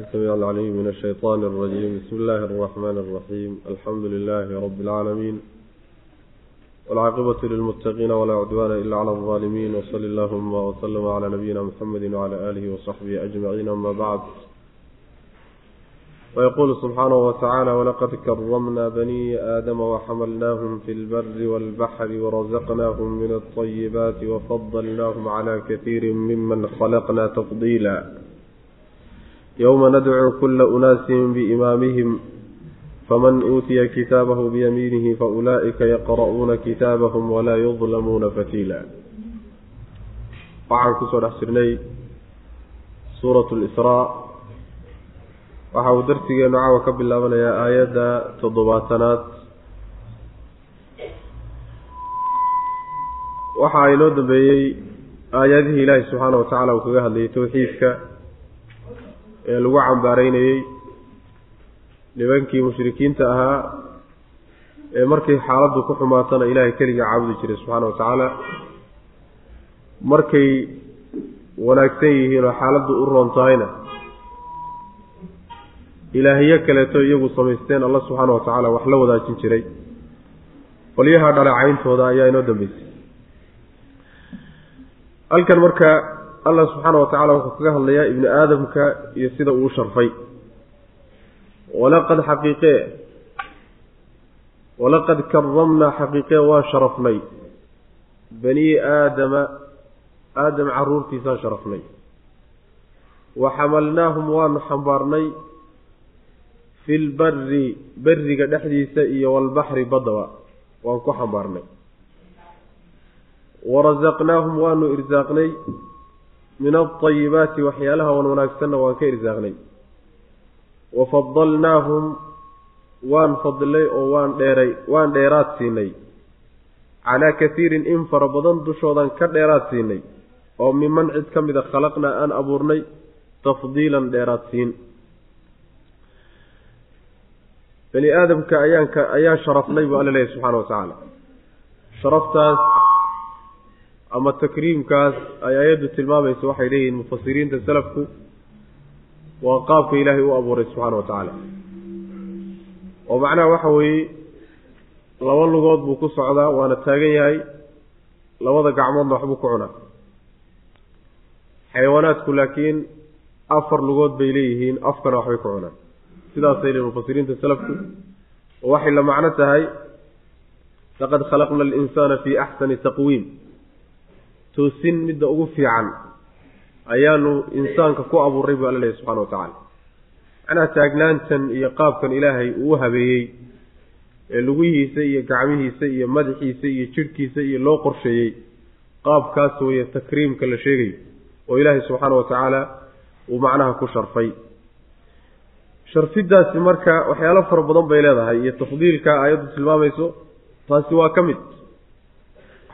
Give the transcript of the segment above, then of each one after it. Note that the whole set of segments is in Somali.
السميع العليم من الشيطان الرجيم بسم الله الرحمن الرحيم الحمد لله رب العالمين والعاقبة للمتقين ولا عدوان إلا على الظالمين وصل اللهم وسلم على نبينا محمد وعلى آله وصحبه أجمعين أما بعد ويقول سبحانه وتعالى ولقد كرمنا بني آدم وحملناهم في البر والبحر ورزقناهم من الطيبات وفضلناهم على كثير ممن خلقنا تفضيلا yowma nadcuu kula unaasin biimaamihim faman uutiya kitaabahu biyamiinihi faulaa'ika yaqra'uuna kitaabahum walaa yudlamuuna fatiila waxaan ku soo dhex jirnay suuratu lisraa waxa uu darsigeennu caawa ka bilaabanayaa aayadda toddobaatanaad waxaa inoo dambeeyey aayadihii ilaahi subxaana wa tacala uu kaga hadlayay towxiidka ee lagu cambaareynayey nibankii mushrikiinta ahaa ee markay xaaladdu ku xumaatana ilaahay keliga caabudi jiray subxaana wa tacaala. Markay wanaagsan yihiin oo xaaladdu u roon tahayna ilaahyo kaleeto iyagu samaysteen alla subxaana wa tacaala wax la wadaajin jiray. Qolyaha dhaleecayntooda ayaa inoo dambeysay. Halkan marka allah subxaana wa tacala wuxuu kaga hadlayaa ibni aadamka iyo sida uu sharfay. Walaqad xaqiiqee walaqad karamnaa xaqiiqee waan sharafnay. Bani aadama aadam caruurtiisaan sharafnay. Wa xamalnaahum waanu xambaarnay fi lbari beriga dhexdiisa iyo walbaxri baddaba waan ku xambaarnay. Warasaqnaahum waanu irsaaqnay min alطayibaati waxyaalaha wan wanaagsanna waan ka irsaaqnay. Wafadalnaahum waan fadlay oo waan dheeray waan dheeraad siinay. Calaa katiirin in fara badan dushoodan ka dheeraad siinay oo miman cid ka mida khalaqnaa aan abuurnay tafdiilan dheeraad siin. Bani aadamka ayaanka ayaan sharafnay buu alla leeyahy subxana wa tacaala sharaftaas ama takriimkaas ay ayaddu tilmaamaysa waxay leeyihiin mufasiriinta salafku waa qaabka ilaahay u abuuray subxaana wa tacaala. Oo macnaha waxa weeye laba lugood buu ku socdaa waana taagan yahay labada gacmoodna waxbuu ku cunaa. Xayawaanaadku laakiin afar lugood bay leeyihiin afkana waxbay ku cunaan. Sidaasay leeyihiin mufasiriinta salafku. Oo waxay la macno tahay laqad khalaqna alinsaana fii axsani taqwiim toosin midda ugu fiican ayaanu insaanka ku abuuray buu alla leeyahy subxana wa tacaala macnaha taagnaantan iyo qaabkan ilaahay uu habeeyey ee lugihiisa iyo gacmihiisa iyo madaxiisa iyo jidhkiisa iyo loo qorsheeyey qaabkaas weeye takriimka la sheegayo oo ilaahay subxaana wa tacaala uu macnaha ku sharfay. Sharfidaasi marka waxyaalo fara badan bay leedahay iyo tafdiilka aayaddu tilmaamayso taasi waa ka mid.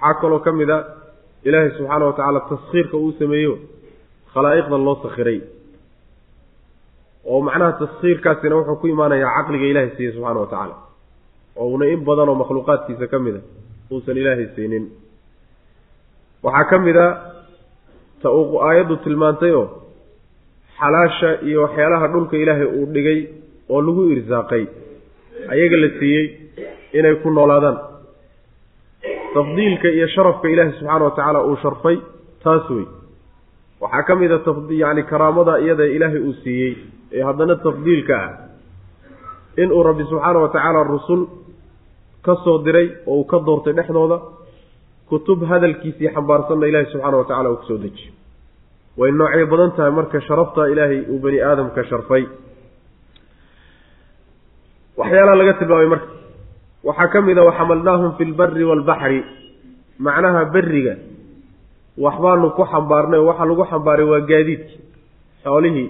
Waxaa kaloo ka mid a ilaahay subxaana wa tacaala taskhiirka uu sameeyo khalaa'iqda loo sakhiray. oo macnaha taskhiirkaasina wuxuu ku imaanayaa caqliga ilaahay siiye subxaana wa tacaala. oo una in badan oo makhluuqaadkiisa ka mid a uusan ilaahay siinin. waxaa ka mid a ta uu aayaddu tilmaantay oo xalaasha iyo waxyaalaha dhulka ilaahay uu dhigay oo lagu irsaaqay ayaga la siiyey inay ku noolaadaan tafdiilka iyo sharafka ilaahay subxaana wa tacaala uu sharfay taas wey waxaa ka mid a yani karaamada iyada ilaahay uu siiyey ee haddana tafdiilka ah. Inuu rabbi subxaana wa tacaala rusul ka soo diray oo uu ka doortay dhexdooda kutub hadalkiisii xambaarsanna ilaahay subxaana wa tacala uu ku soo dejiyo way noocyo badan tahay marka sharafta ilaahay uu bani aadamka sharfay. Waxyaalaha laga tilmaamay marka waxaa ka mid a waxamalnaahum fi lbari waalbaxri macnaha beriga waxbaanu ku xambaarnay waxaa lagu xambaaray waa gaadiidkii xoolihii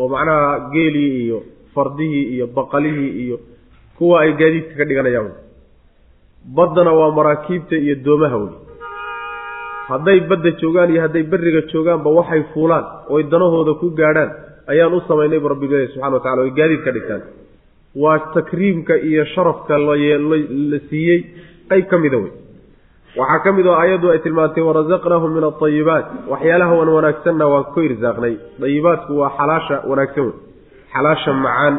oo macnaha geelii iyo fardihii iyo baqalihii iyo kuwa ay gaadiidka ka dhiganayaan. Baddana waa maraakiibta iyo doomaha wey hadday badda joogaan iyo hadday beriga joogaanba waxay fuulaan ooy danahooda ku gaadhaan ayaan u samaynay bu rabbiga subxana wa tacala oy gaadiid ka dhigtaan waa takriimka iyo sharafka la siiyey qeyb ka mida wey waxaa ka mid oo ayaddu ay tilmaantay warasaqnaahum min aayibaat waxyaalaha wan wanaagsanna waan ku irsaaqnay. Dayibaadku waa xalaasha wanaagsan wey xalaasha macaan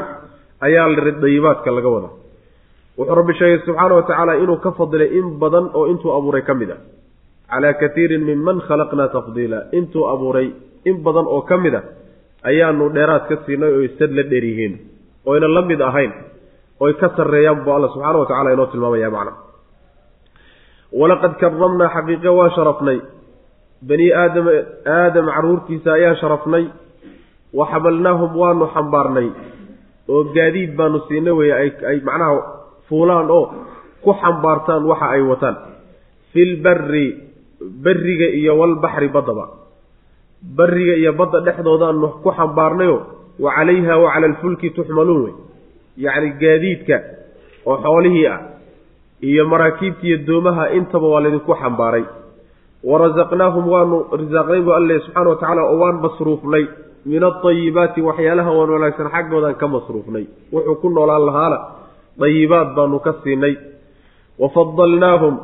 ayaa dayibaadka laga wadaa wuxuu rabbi sheegay subxaana wa tacaala inuu ka fadilay in badan oo intuu abuuray ka mid ah calaa katiirin minman khalaqnaa tafdiila. Intuu abuuray in badan oo ka mid a ayaanu dheeraad ka siinay oo sad la dheer yihiin oyna la mid ahayn oy ka sarreeyaan buu alla subxaana wa tacala inoo tilmaamaya macna. Walaqad karamnaa xaqiiqe waa sharafnay. Bani aadam aadam caruurtiisa ayaa sharafnay. Wa xamalnaahum waanu xambaarnay. Oo gaadiid baanu siinay weye ay ay macnaha fuulaan oo ku xambaartaan waxa ay wataan. Fi lbari beriga iyo walbaxri baddaba bariga iyo badda dhexdoodaanu ku xambaarnayo wa calayha wa cala alfulki tuxmaluun wey. Yacni gaadiidka oo xoolihii ah iyo maraakiibta iyo doomaha intaba waa laydinku xambaaray. Warasaqnaahum waanu risaaqnay bu alle subxaana wa tacaala oo waan masruufnay min adayibaati waxyaalaha waan wanaagsan xaggoodan ka masruufnay. Wuxuu ku noolaan lahaana dayibaad baanu ka siinay. Wa fadalnaahum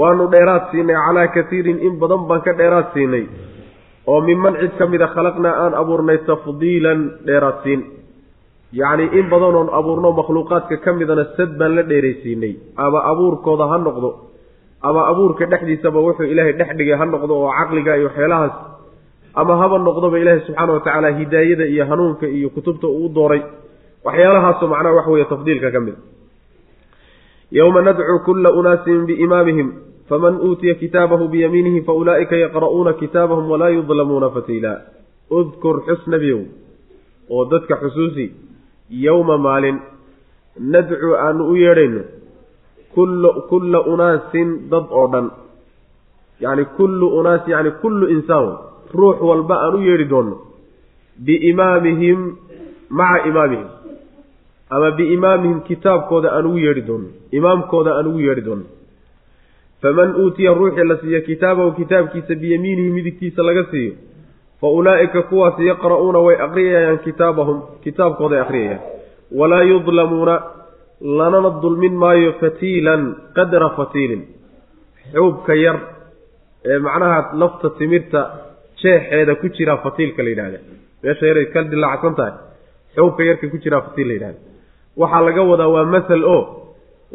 waanu dheeraad siinay calaa katiirin in badan baan ka dheeraad siinay oo minman cid ka mid a khalaqnaa aan abuurnay tafdiilan dheeraad siin yacni in badanoon abuurno makhluuqaadka ka midana sad baan la dheeraysiinay. Ama abuurkooda ha noqdo ama abuurka dhexdiisaba wuxuu ilaahay dhex dhigay ha noqdo oo caqliga iyo waxyaalahaas ama haba noqdoba ilaahay subxaana wa tacaala hidaayada iyo hanuunka iyo kutubta uu dooray. Waxyaalahaasoo macnaha wax weeye tafdiilka ka mid. Yowma nadcuu kulla unaasin biimaamihim faman uutiya kitaabahu biyamiinihi faulaa'ika yaqra'uuna kitaabahum walaa yudlamuuna fatiila udkur xus nebiyow oo dadka xusuusi yowma maalin nadcuu aanu u yeedhayno kulla unaasin dad oo dhan yacni kullu unaas yacni kullu insaan ruux walba aan u yeedhi doonno biimaamihim maca imaamihim ama biimaamihim kitaabkooda aan ugu yeedhi doonno imaamkooda aan ugu yeedhi doonno faman uutiya ruuxii la siiyo kitaabahu kitaabkiisa biyamiinihi midigtiisa laga siiyo fa ulaa'ika kuwaas yaqra'uuna way aqriyayaan kitaabahum kitaabkooday aqriyayaan. Walaa yudlamuuna lanana dulmin maayo fatiilan qadra fatiilin. Xuubka yar ee macnaha lafta timirta jeexeeda ku jiraa fatiilka la yidhahda meesha yaray ka dilaacsan tahay. Xuubka yarka ku jiraa fatiil la yidhahda waxaa laga wadaa waa masal oo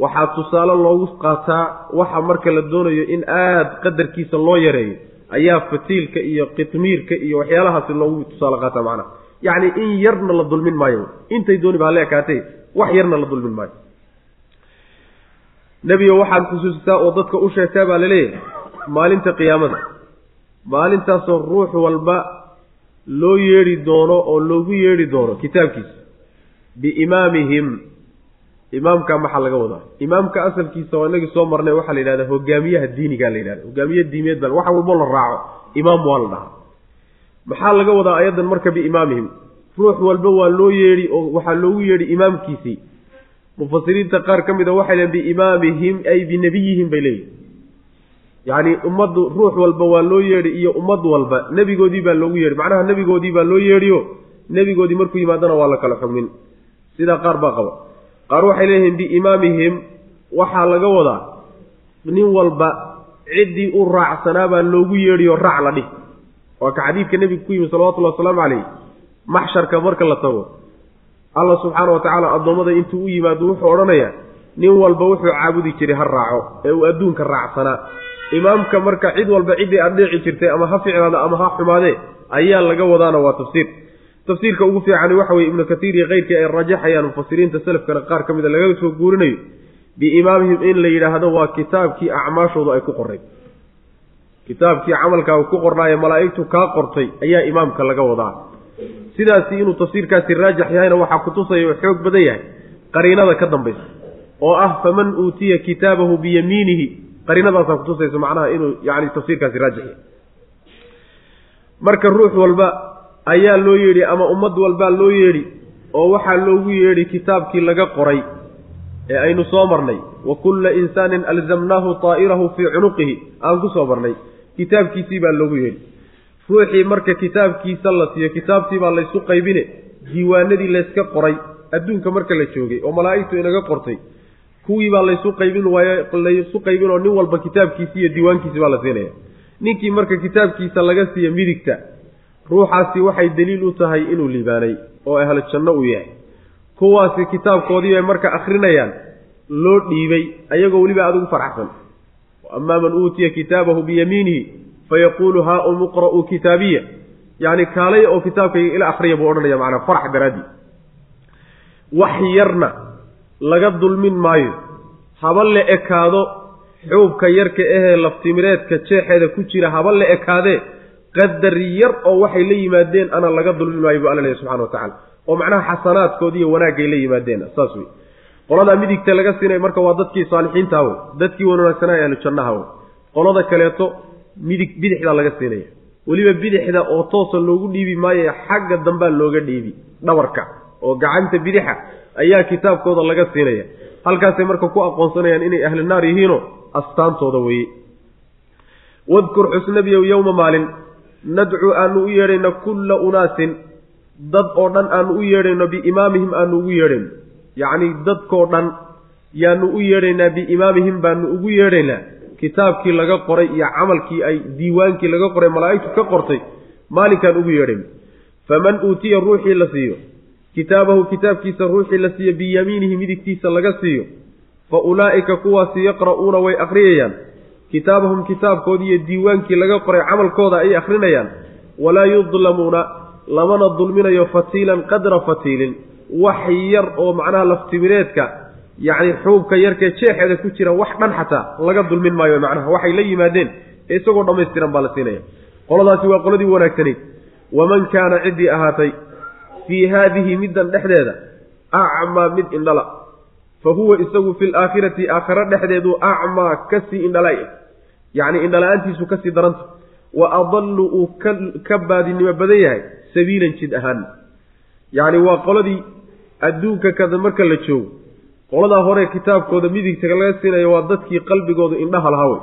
waxaa tusaale loogu qaataa waxa marka la doonayo in aada qadarkiisa loo yareeyo ayaa fatiilka iyo qitmiirka iyo waxyaalahaasi loogu tusaale qaataa macnaha. Yacni in yarna la dulmin maayo. Intay dooni ba hale ekaatay wax yarna la dulmin maayo. Nebigo waxaad xusuusisaa oo dadka u sheegtaa baa la leeyahay maalinta qiyaamada. Maalintaasoo ruux walba loo yeedhi doono oo loogu yeedhi doono kitaabkiisa. Biimaamihim imaamka maxaa laga wadaa? Imaamka asalkiisa oo inagii soo marnay waxaa la yidhahda hogaamiyaha diiniga la yidhahda hogaamiye diimeed bal wax walbo la raaco. Imaam waa la dhahaa. Maxaa laga wadaa ayadan marka biimaamihim? Ruux walba waa loo yeedhi oo waxaa loogu yeedhi imaamkiisii mufasiriinta qaar ka mid a waxay leeyiin biimaamihim ay binebiyihim bay leeyihiin yacni ummaddu ruux walba waa loo yeedhi iyo ummad walba. Nebigoodii baa loogu yeedhi. Macnaha nebigoodii baa loo yeedhiyo. Nebigoodii markuu yimaadana waa la kala xugmin. Sidaa qaar baa qaba qaar waxay leeyihiin biimaamihim waxaa laga wadaa nin walba ciddii u raacsanaa baa loogu yeedhiyo raac la dhih waa ka xadiidka nebiga ku yimi salawatullahi wasalaamu calayh maxsharka marka la tago. Alla subxaana wa tacaala addoommada intuu u yimaado wuxuu odhanayaa nin walba wuxuu caabudi jiray ha raaco ee uu adduunka raacsanaa imaamka marka cid walba ciddii aad dheeci jirtay ama ha ficnaado ama ha xumaadee ayaa laga wadaana waa tafsiir tafsiirka ugu fiicani waxa weye ibnu katiir iyo keyrkii ay rajaxayaan mufasiriinta selafkana qaar ka mid a laga soo guurinayo biimaamihim in la yidhaahdo waa kitaabkii acmaashoodu ay ku qoreen kitaabkii camalkaa ku qornaayo malaa'igtu kaa qortay ayaa imaamka laga wadaa. Sidaasi inuu tafsiirkaasi raajix yahayna waxaa kutusaya oo xoog badan yahay qariinada ka dambaysa oo ah faman uutiya kitaabahu biyamiinihi qariinadaasaa kutusaysa macnaha inuu yani tafsiirkaasi raajix yahay. Marka ruux walba ayaa loo yeedhi ama ummad walbaa loo yeedhi oo waxaa loogu yeedhi kitaabkii laga qoray ee aynu soo marnay. Wa kulla insaanin alzamnaahu taa'irahu fii cunuqihi. Aan ku soo marnay. Kitaabkiisii baa loogu yeedhi. Ruuxii marka kitaabkiisa la siiyo kitaabtii baa laysu qaybine diiwaanadii layska qoray adduunka marka la joogay oo malaa'igtu inaga qortay kuwii baa laysu qaybin waayo laysu qaybin oo nin walba kitaabkiisi iyo diiwaankiisi baa la siinaya. Ninkii marka kitaabkiisa laga siiya midigta ruuxaasi waxay daliil u tahay inuu liibaanay oo ahlu janno uu yahay. Kuwaasi kitaabkoodii bay marka akhrinayaan loo dhiibay ayagoo weliba aada ugu farxsan amaa man uutiya kitaabahu biyamiinihi fayaquulu haa um iqra'uu kitaabiya. Yacni kaalay oo kitaabkayga ila akhriya buu odhanaya macnaa farax daraaddii wax yarna laga dulmin maayo haba la ekaado xuubka yarka ahee laftimireedka jeexeeda ku jira haba la ekaadee qadar yar oo waxay la yimaadeen ana laga dulmin maayo buu alla leeyahy subxana wa tacala oo macnaha xasanaadkoodi iyo wanaagay la yimaadeen saas wey qoladaa midigta laga siinay marka waa dadkii saalixiinta wey dadkii wanaagsanaa ahlu jannaha wey qolada kaleeto midig bidixdaa laga siinaya. Weliba bidixda oo toosa loogu dhiibi maayo xagga dambaa looga dhiibi. Dhabarka oo gacanta bidixa ayaa kitaabkooda laga siinaya. Halkaasay marka ku aqoonsanayaan inay ahlu naar yihiinoo astaantooda weeye. Wadkur xusnabiyow yowma maalin nadcuu aanu u yeedhayno kulla unaasin dad oo dhan aanu u yeedhayno biimaamihim aanu ugu yeedhayno yacni dadkoo dhan yaanu u yeedhaynaa biimaamihim baanu ugu yeedhaynaa. Kitaabkii laga qoray iyo camalkii ay diiwaankii laga qoray malaa'igtu ka qortay maalinkaan ugu yeedhayno faman uutiya ruuxii la siiyo kitaabahu kitaabkiisa ruuxii la siiyo biyamiinihi midigtiisa laga siiyo fa ulaa'ika kuwaasi yaqra'uuna way akhriyayaan kitaabahum kitaabkoodii iyo diiwaankii laga qoray camalkooda ayay akhrinayaan walaa yudlamuuna lamana dulminayo fatiilan qadra fatiilin wax yar oo macnaha laftimireedka yacni xuubka yarkee jeexeeda ku jira wax dhan xataa laga dulmin maayo macnaha waxay la yimaadeen ee isagoo dhammaystiran baa la siinaya. Qoladaasi waa qoladii wanaagsanayd waman kaana ciddii ahaatay fii haadihi middan dhexdeeda acmaa mid indhala fa huwa isagu fi laakhirati aakhare dhexdeedu acmaa ka sii indhalay yacni indhala-aantiisu ka sii daranta wa adallu uu ka baadinimo badan yahay sabiilan jid ahaan yacni waa qoladii adduunka kada marka la joogo qoladaa hore kitaabkooda midigta laga siinayo waa dadkii qalbigooda indhaha lahaa wey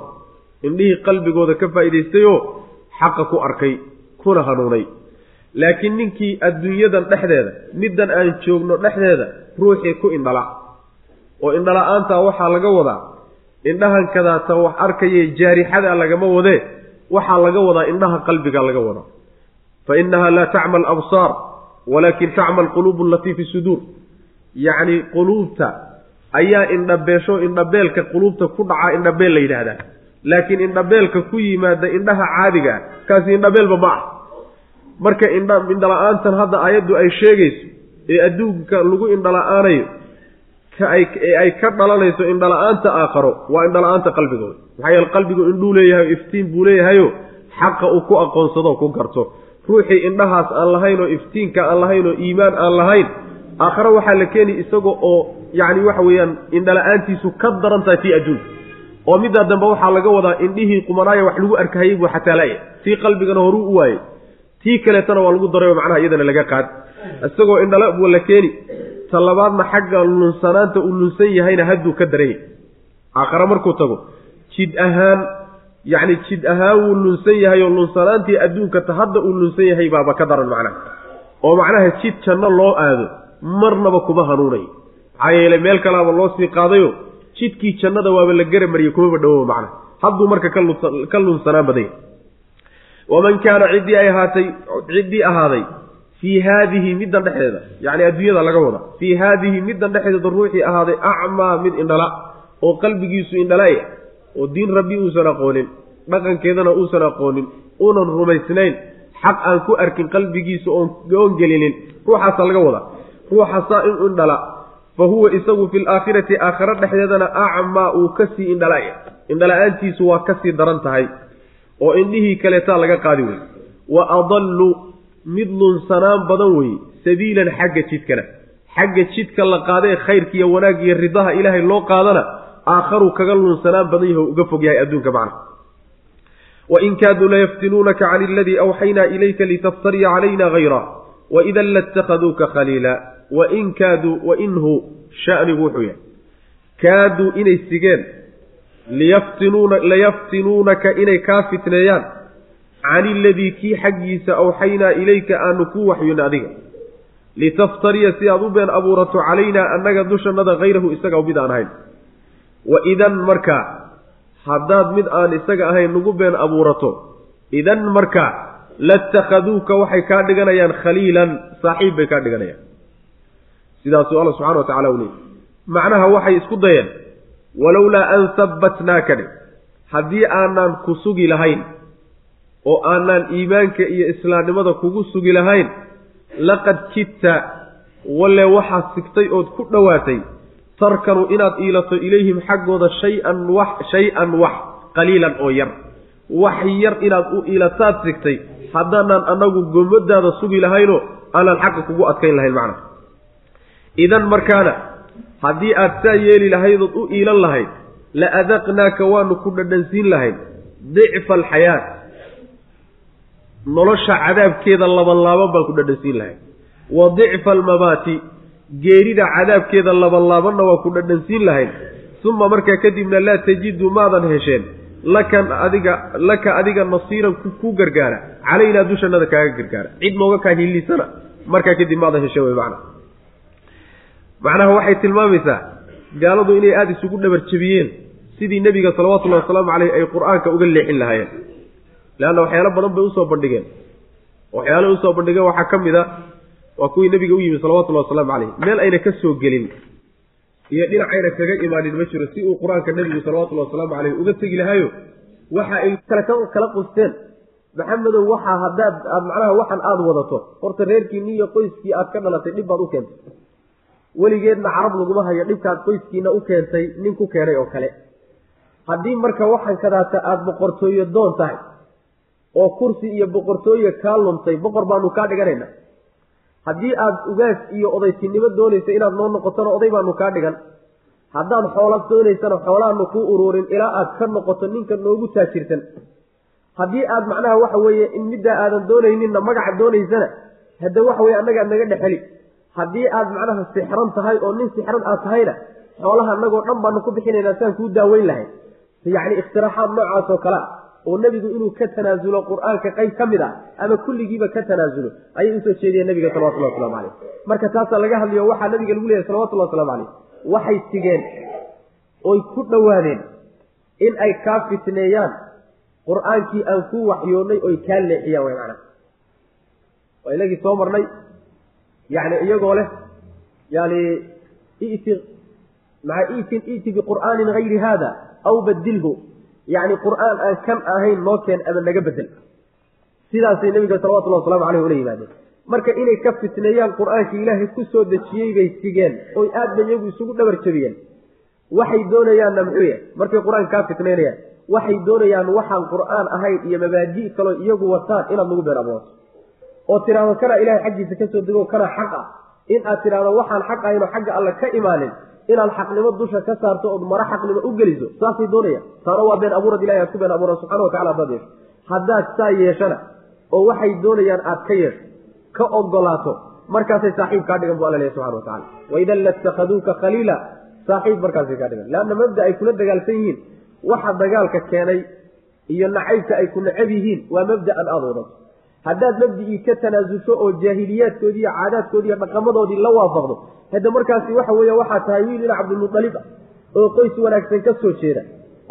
indhihii qalbigooda ka faa'idaystayoo xaqa ku arkay kuna hanuunay laakiin ninkii adduunyadan dhexdeeda middan aan joogno dhexdeeda ruuxii ku indhala oo indhala-aantaa waxaa laga wadaa indhahan kadaata wax arkaya jaarixada lagama wadee waxaa laga wadaa indhaha qalbiga laga wadaa fa innaha laa tacma alabsaar walaakin tacma alquluubu alatii fi suduur. Yacni quluubta ayaa indhabeesho indhabeelka quluubta ku dhacaa indhabeel la yidhaahdaa. Laakiin indhabeelka ku yimaada indhaha caadiga ah kaasi indhabeelba ma ah. Marka indha indhala-aantan hadda aayaddu ay sheegayso ee adduunka lagu indhala-aanayo ee ay ka dhalanayso indhala-aanta aakharo waa indhala-aanta qalbigooda. Maxaa yeele qalbigu indhuu leeyahay iftiin buu leeyahayo xaqa uu ku aqoonsado ku garto. Ruuxii indhahaas aan lahayn oo iftiinka aan lahayn oo iimaan aan lahayn aakhare waxaa la keeni isaga oo yacni waxa weeyaan indhala-aantiisu ka daran tahay tii adduunka. Oo middaa dambe waxaa laga wadaa indhihii qumanaaya wax lagu arkahayay buu xataa la-ya tii qalbigana horuu u waayey tii kaleetana waa lagu darayo macnaha iyadana laga qaad. Isagoo indhala buu la keeni ta labaadna xagga lunsanaanta uu lunsan yahayna hadduu ka daran yahay aakhare markuu tago jid ahaan yacni jid ahaan wuu lunsan yahay oo lunsanaantii adduunka ta hadda uu lunsan yahay baaba ka daran macnaha. Oo macnaha jid janno loo aado marnaba kuma hanuunayo. Maxaa yeele meel kalaaba loo sii qaadayo jidkii jannada waaba la garamariyey kumaba dhawoba macnaha. Hadduu marka ka lunsanaan badanya waman kaana ciddii ay ahaatay ciddii ahaaday fii haadihi middan dhexdeeda yacni adduunyada laga wada. Fii haadihi middan dhexdeeda ruuxii ahaaday acmaa mid indhala oo qalbigiisu indhalaya oo diin rabbi uusan aqoonin dhaqankeedana uusan aqoonin uunan rumaysnayn xaq aan ku arkin qalbigiisa oon gelinin ruuxaasaa laga wadaa ruuxasaa in indhala fa huwa isagu fi laakhirati aakhare dhexdeedana acmaa uu ka sii indhalaya indhala-aantiisu waa ka sii daran tahay oo indhihii kaleetaa laga qaadi wey wa adallu mid lunsanaan badan weeye sabiilan xagga jidkana. Xagga jidka la qaadee khayrka iyo wanaag iyo ridaha ilaahay loo qaadana aakharuu kaga lunsanaan badan oo uga fog yahay adduunka macna. Wain kaaduu layaftinuunaka can aladii awxaynaa ilayka litaftariya calayna hayra waidan latakhaduuka khaliila wain kaaduu wainhu shanigu wuxuu yahay. Kaaduu inay sigeen layaftinuunaka inay kaa fitneeyaan can iladii kii xaggiisa awxaynaa ilayka aanu ku waxyoona adiga. Litaftariya si aad u been abuurato calaynaa annaga dushannada hayrahu isaga mid aan ahayn. Wa idan markaa haddaad mid aan isaga ahayn nagu been abuurato idan markaa latakhaduuka waxay kaa dhiganayaan khaliilan saaxiib bay kaa dhiganayaan. Sidaasuu alla subxana wa tacala u macnaha waxay isku dayeen walowlaa an habbatnaaka dhe haddii aanaan ku sugi lahayn oo aanaan iimaanka iyo islaamnimada kugu sugi lahayn laqad kidta walle waxaad sigtay ood ku dhowaatay tarkanu inaad iilato ilayhim xaggooda shay-an wax shay-an wax qaliilan oo yar. Wax yar inaad u iilataad sigtay haddaanaan annagu gomadaada sugi lahaynoo aanaan xaqa kugu adkayn lahayn macna. Idan markaana haddii aad saa yeeli lahaydood u iilan lahayd la adaqnaaka waanu ku dhadhansiin lahayn. Dicfa alxayaat nolosha cadaabkeeda labanlaaban baan ku dhadhansiin lahayn wa dicfa almabaati geerida cadaabkeeda labanlaabanna waa ku dhadhansiin lahayn uma markaa kadibna laa tajidu maadan hesheen. Lakan adiga laka adiga nasiiran ku gargaara. Calaynaa dushannada kaaga gargaara. Cid nooga kaa hillisana markaa kadib maadan hesheen wey macna. Macnaha waxay tilmaamaysaa gaaladu inay aada isugu dhabarjabiyeen sidii nebiga salawatullahi wasalaamu caleyh ay qur'aanka uga leexin lahaayeen leanna waxyaalo badan bay u soo bandhigeen waxyaalaha u soo bandhigeen waxaa ka mid a waa kuwii nebiga u yimi salawatullahi wasalaamu caleyh meel ayna ka soo gelin iyo dhinacayna kaga imaanin ma jiro si uu qur'aanka nebigu salawatullahi wasalaamu caleyh uga tegi lahaayo waxa ay kala qusteen maxamedow waxaa haddaad aad macnaha waxan aada wadato horta reerkiinni iyo qoyskii aad ka dhalatay dhib baad u keentay weligeedna carab laguma hayo dhibkaad qoyskiina u keentay nin ku keenay oo kale haddii marka waxan kadaata aada boqortooyo doon tahay oo kursi iyo boqortooye kaa luntay boqor baanu kaa dhiganayna haddii aada ugaas iyo odaytinimo doonaysa inaad noo noqotona oday baanu kaa dhigan. Haddaad xoola doonaysana xoolaanu kuu uruurin ilaa aad ka noqoto ninka noogu taajirsan. Haddii aad macnaha waxa weeye in middaa aadan doonayninna magaca doonaysana hadda waxa weye annaga naga dhexeli. Haddii aad macnaha sixran tahay oo nin sixran aad tahayna xoolaha annagoo dhan baanu ku bixinaynaa saan kuu daaweyn lahayn. Yacni ikhtiraxaad noocaas oo kale a oo nebigu inuu ka tanaasulo qur'aanka qayb ka mid ah ama kulligiiba ka tanaasulo ayay u soo jeediyeen nabiga salawatullahi waslamu caleyh marka taasaa laga hadlayo waxaa nabiga lagu leeyahy salawatullahi waslamu caleyh waxay sigeen oy ku dhowaadeen in ay kaa fitneeyaan qur'aankii aan ku waxyoonnay oy kaa leexiyaan way macnaha. Waa inagii soo marnay yani iyagoo leh yani iti maa itin iti biqur'aanin hayri hada aw badilhu yani qur'aan aan kan ahayn noo keen ama naga bedel. Sidaasay nabiga salawatullah waslamu aleyh ula yimaadeen. Marka inay ka fitneeyaan qur'aanka ilaahay ku soo dejiyey bay sigeen oy aad ba iyagu isugu dhabar jabiyeen. Waxay doonayaanna muxuu yahay markay qur'aanka kaa fitneynayaan waxay doonayaan waxaan qur'aan ahayn iyo mabaadi' kaloo iyagu wataan inaad nagu been abuurto. Oo tidhaahdo kanaa ilahay xaggiisa ka soo dego kanaa xaq ah in aad tidhaahdo waxaan xaq ahayn oo xagga alle ka imaanin inaad xaqnimo dusha ka saarto ood maro xaqnimo u geliso saasay doonayaan taana waa been abuurad ilahi aad ku been abuura subxana watacala haddaad yeesho. Haddaad saa yeeshana oo waxay doonayaan aad ka yeesho ka ogolaato markaasay saaxiib kaa dhigan bu alla lehy subxana watacala waidan latakhaduuka khaliila saaxiib markaasay kaa dhigan. Leanna mabda ay kula dagaalsan yihiin waxa dagaalka keenay iyo nacaybka ay ku necab yihiin waa mabda'an aada wadato haddaad mabdigii ka tanaasulsho oo jaahiliyaadkoodii iyo caadaadkoodii iyo dhaqamadoodii la waafaqdo hadda markaasi waxa weeye waxaa tahay wiil ina cabdilmutalib ah oo qoys wanaagsan ka soo jeeda.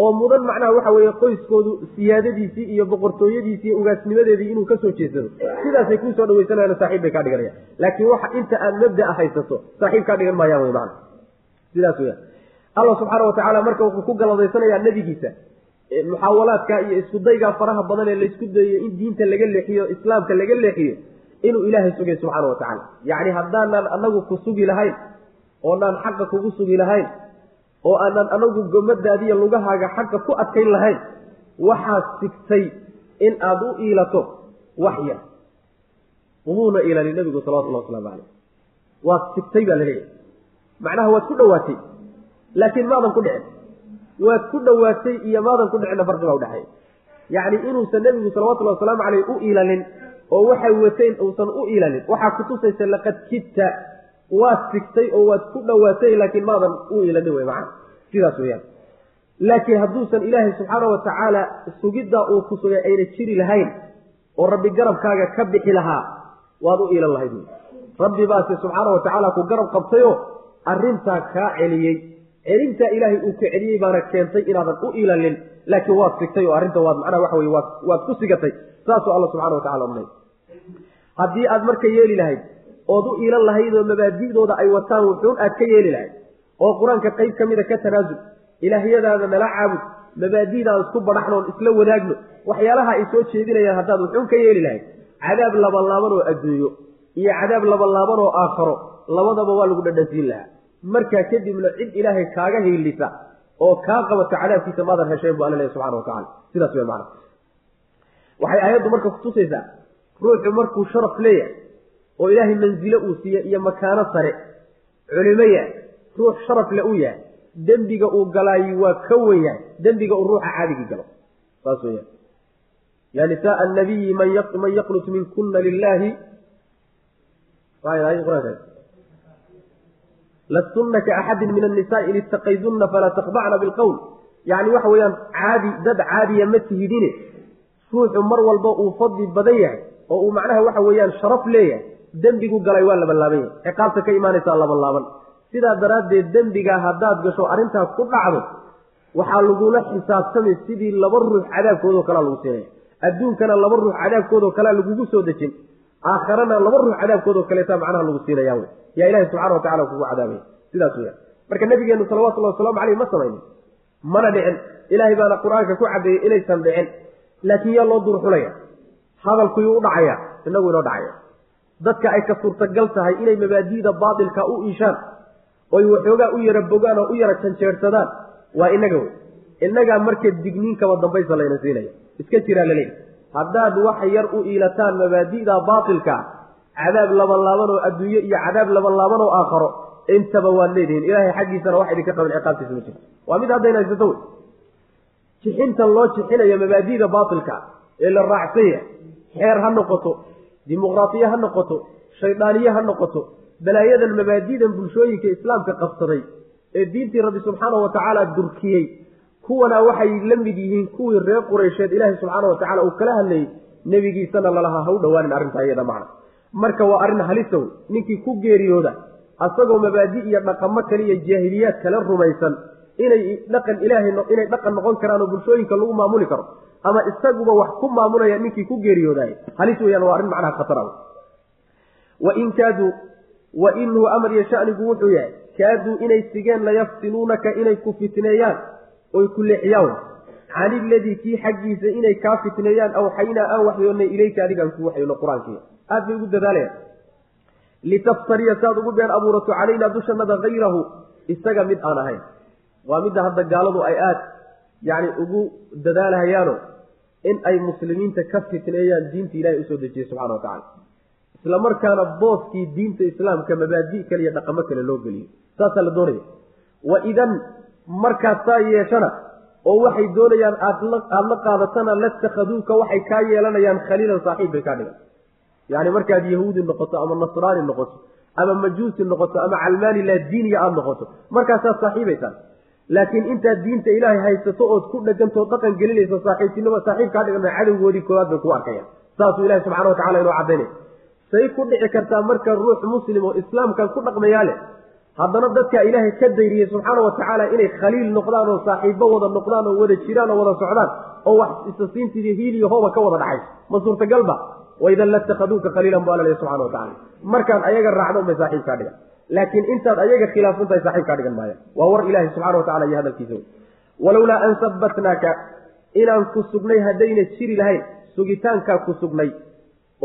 Oo mudan macnaha waxa weeye qoyskoodu siyaadadiisii iyo boqortooyadiisii ugaasnimadeedii inuu ka soo jeedsado sidaasay kuusoo dhawaysanayaan saaxiib bay kaa dhiganayaan. Laakiin waxa inta aad mabdaa haysato saaxiib kaa dhigan maayaan wey macana sidaas weya allah subxaana watacaala marka wuxuu ku galadaysanayaa nebigiisa muxaawalaadka iyo iskudaygaa faraha badan ee laysku dayayo in diinta laga leexiyo islaamka laga leexiyo inuu ilaahay sugay subxaana wa tacaala. Yacni haddaanaan anagu ku sugi lahayn oonaan xaqa kugu sugi lahayn oo aanaan anagu gomadaadiiyo lugahaaga xaqa ku adkayn lahayn waxaad sigtay in aada u iilato wax yar. Umuuna iilani nabigu salawatullah waslamu caleyh waad sigtay baa la leeyahay macnaha waad ku dhowaatay laakiin maadan ku dhicin. Waad ku dhowaatay iyo maadan ku dhicinna farqi baa udhexeeya yacni inuusan nebigu salawatullahi wasalaamu caleyh u iilanin oo waxay wateen uusan u iilanin waxaa kutusaysa laqad kidta waad sigtay oo waad ku dhowaatay laakiin maadan u iilanin wey macana sidaas weyaan laakiin hadduusan ilaahay subxaana wa tacaala sugiddaa uu ku sugay ayna jiri lahayn oo rabbi garabkaaga ka bixi lahaa waad u iilan lahayd. Rabbi baase subxaana wa tacaala ku garab qabtayoo arrintaa kaa celiyey. Celintaa ilaahay uu ka celiyey baana keentay inaadan u ilalin laakiin waad sigtay oo arrinta waad macnaha waxa weye waad ku sigatay. Saasuu alla subxana wa tacala odhanay haddii aad marka yeeli lahayd ood u iilan lahayd oo mabaadi'dooda ay wataan wuxuun aad ka yeeli lahayd. Oo qur'aanka qayb ka mida ka tanaasul ilaahyadaada nala caabud mabaadi'da aan isku badhaxno oon isla wadaagno waxyaalaha ay soo jeedinayaan haddaad wuxuun ka yeeli lahayd. Cadaab labanlaaban oo adduunyo iyo cadaab labanlaaban oo aakharo labadaba waa lagu dhadhansiin lahaa. Markaa kadibna cid ilaahay kaaga hiilisa oo kaa qabato cadaabkiisa maadan hesheen bu alla lehy subxana wa tacala sidaas wey macana waxay aayaddu marka kutusaysaa ruuxu markuu sharaf leeyahay oo ilaahay mansilo uu siiye iyo makaano sare culimo yahay ruux sharaf le u yahay dembiga uu galaayi waa ka wen yahay dembiga uu ruuxa caadigii galo. Saas weyaan yaa nisaaa annabiyi man yaqnut minkuna lilaahi lastunna kaaxadin min annisaai littaqaydunna falaa taqdacna bilqowl yacni waxa weeyaan caadi dad caadiya ma tihidine. Ruuxu mar walba uu fadli badan yahay oo uu macnaha waxa weeyaan sharaf leeyahay. Dembigu galay waa labanlaaban yahay. Ciqaabta ka imaanaysaa labanlaaban sidaa daraaddeed dembigaa haddaad gasho arrintaas ku dhacdo waxaa lagula xisaabtamay sidii laba ruux cadaabkoodao kalea lagu siinaya adduunkana laba ruux cadaabkoodao kalea lagugu soo dejin. Aakharana laba ruux cadaabkoodao kaleeta macnaha lagu siinaya wey. Yaa ilahi wa tacala kugu cadaabaya sidaas weya marka nabigeenu salawatullahi waslamu caleyh ma samaynin. Mana dhicin. Ilaahay baana qur'aanka ku cadeeyey inaysan dhicin. Laakiin yaa loo durxulaya hadalkuyuu u dhacaya inagu inoo dhacaya. Dadka ay ka suurtagal tahay inay mabaadi'da baatilka u iishaan oy waxoogaa u yara bogaan oo u yara janjeersadaan waa inaga wey. Innagaa marka digniinkaba dambaysa layna siinaya. Iska jiraa laleeyahy haddaad wax yar u iilataan mabaadi'da baatilka cadaab labanlaaban oo adduunye iyo cadaab labanlaaban oo aakharo intaba waad leedihiin ilaahay xaggiisana wax idinka qaban ciqaabtiisa ma jirto waa mid haddayna haysato wey. Jixintan loo jixinayo mabaadi'da baatilka ee la raacsanya xeer ha noqoto dimuqraatiye ha noqoto shayddaaniye ha noqoto balaayadan mabaadi'dan bulshooyinka islaamka qabsaday ee diintii rabbi subxaanahu watacaala durkiyey kuwanaa waxay la mid yihiin kuwii reer qureysheed ilaahay subxaana wa tacala uu kala hadlayey nebigiisana lalahaa ha u dhowaanin arrintaa iyada macna. Marka waa arrin halisa wey ninkii ku geeriyooda asagoo mabaadi' iyo dhaqamo kale iyo jaahiliyaad kale rumaysan inay dhaqan ilaahay inay dhaqan noqon karaan oo bulshooyinka lagu maamuli karo ama isaguba wax ku maamulaya ninkii ku geeriyoodaay halis weyaan waa arrin macnaha khatara. Wain kaaduu wa inuu amar iyo shanigu wuxuu yahay kaaduu inay sigeen layaftinuunaka inay ku fitneeyaan oy ku leexiyaan can iladii kii xaggiisa inay kaa fitneeyaan awxaynaa aan waxyoonnay ilayka adigaan ku waxyoono qur'aankii aad bay ugu dadaalayaan litaftariya saad ugu been abuurato calaynaa dushanada hayrahu isaga mid aan ahayn. Waa midda hadda gaaladu ay aad yacni ugu dadaalahayaano in ay muslimiinta ka fitneeyaan diinta ilahay u soo dejiyey subxana wa tacala isla markaana booskii diinta islaamka mabaadi' kale iyo dhaqamo kale loo geliyo. Saasaa la doonaya. Wa idan markaad saa yeeshana oo waxay doonayaan aad aada la qaadatana latakhaduuka waxay kaa yeelanayaan khaliilan saaxiib bay kaa dhigan. Yacni markaad yahuudi noqoto ama nasraani noqoto ama majuusi noqoto ama calmaani laa diiniya aada noqoto markaasaad saaxiibaysaan laakiin intaad diinta ilaahay haysato ood ku dhegantoo dhaqan gelinayso saaxiibtinimo saaxiib kaa dhigan cadowgoodii koowaad bay ku arkayaan. Saasuu ilahi subxana wa tacala inoo cadaynaya say ku dhici kartaa marka ruux muslim oo islaamkan ku dhaqmayaa leh haddana dadkaa ilaahay ka dayriyey subxaana wa tacaala inay khaliil noqdaan oo saaxiibbo wada noqdaan oo wada jiraan oo wada socdaan oo wax isasiintiiyo hiiliyo hooba ka wada dhaxayso ma suurtagalba? Waidan latakhaduuka khaliilan bu alla lehy subxana wa tacala markaad ayaga raacdo unbay saaxiib kaa dhigan laakiin intaad ayaga khilaafsan tahay saaxiib kaa dhigan maaya waa war ilaahi subxana wa tacala iyo hadalkiisa wey walowlaa an sabbatnaaka inaan ku sugnay haddayna jiri lahayn sugitaankaa ku sugnay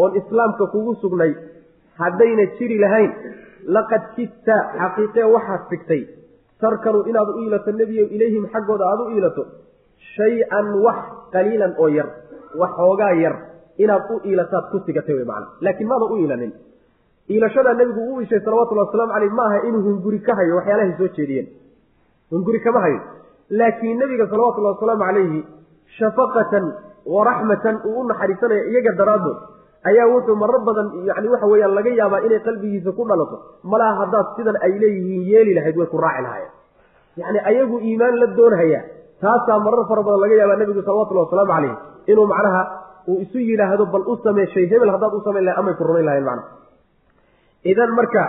oon islaamka kugu sugnay haddayna jiri lahayn laqad kidta xaqiiqee waxaad sigtay tarkanu inaad u iilato nebiyo ilayhim xaggooda aada u iilato shay-an wax qaliilan oo yar wax xoogaa yar inaad u iilataad ku sigatay wey macana laakiin maada u iilanin iilashadaa nebigu uu ishay salawatullahi wasalaamu caleyh ma aha inuu hunguri ka hayo waxyaalahay soo jeediyeen. Hunguri kama hayo. Laakiin nebiga salawatullahi wasalaamu calayhi shafaqatan wa raxmatan uu u naxariisanaya iyaga daraaddood ayaa wuxuu marar badan yani waxa weeyaan laga yaabaa inay qalbigiisa ku dhalato. Malaha haddaad sidan ay leeyihiin yeeli lahayd way ku raaci lahaayeen. Yacni ayagu iimaan la doonhaya taasaa marar fara badan laga yaabaa nebigu salawatullahi wasalaamu calayh inuu macnaha uu isu yidhaahdo bal u samee shay hebel haddaad u samayn lahay amay ku rumayn lahayen macnaha idan marka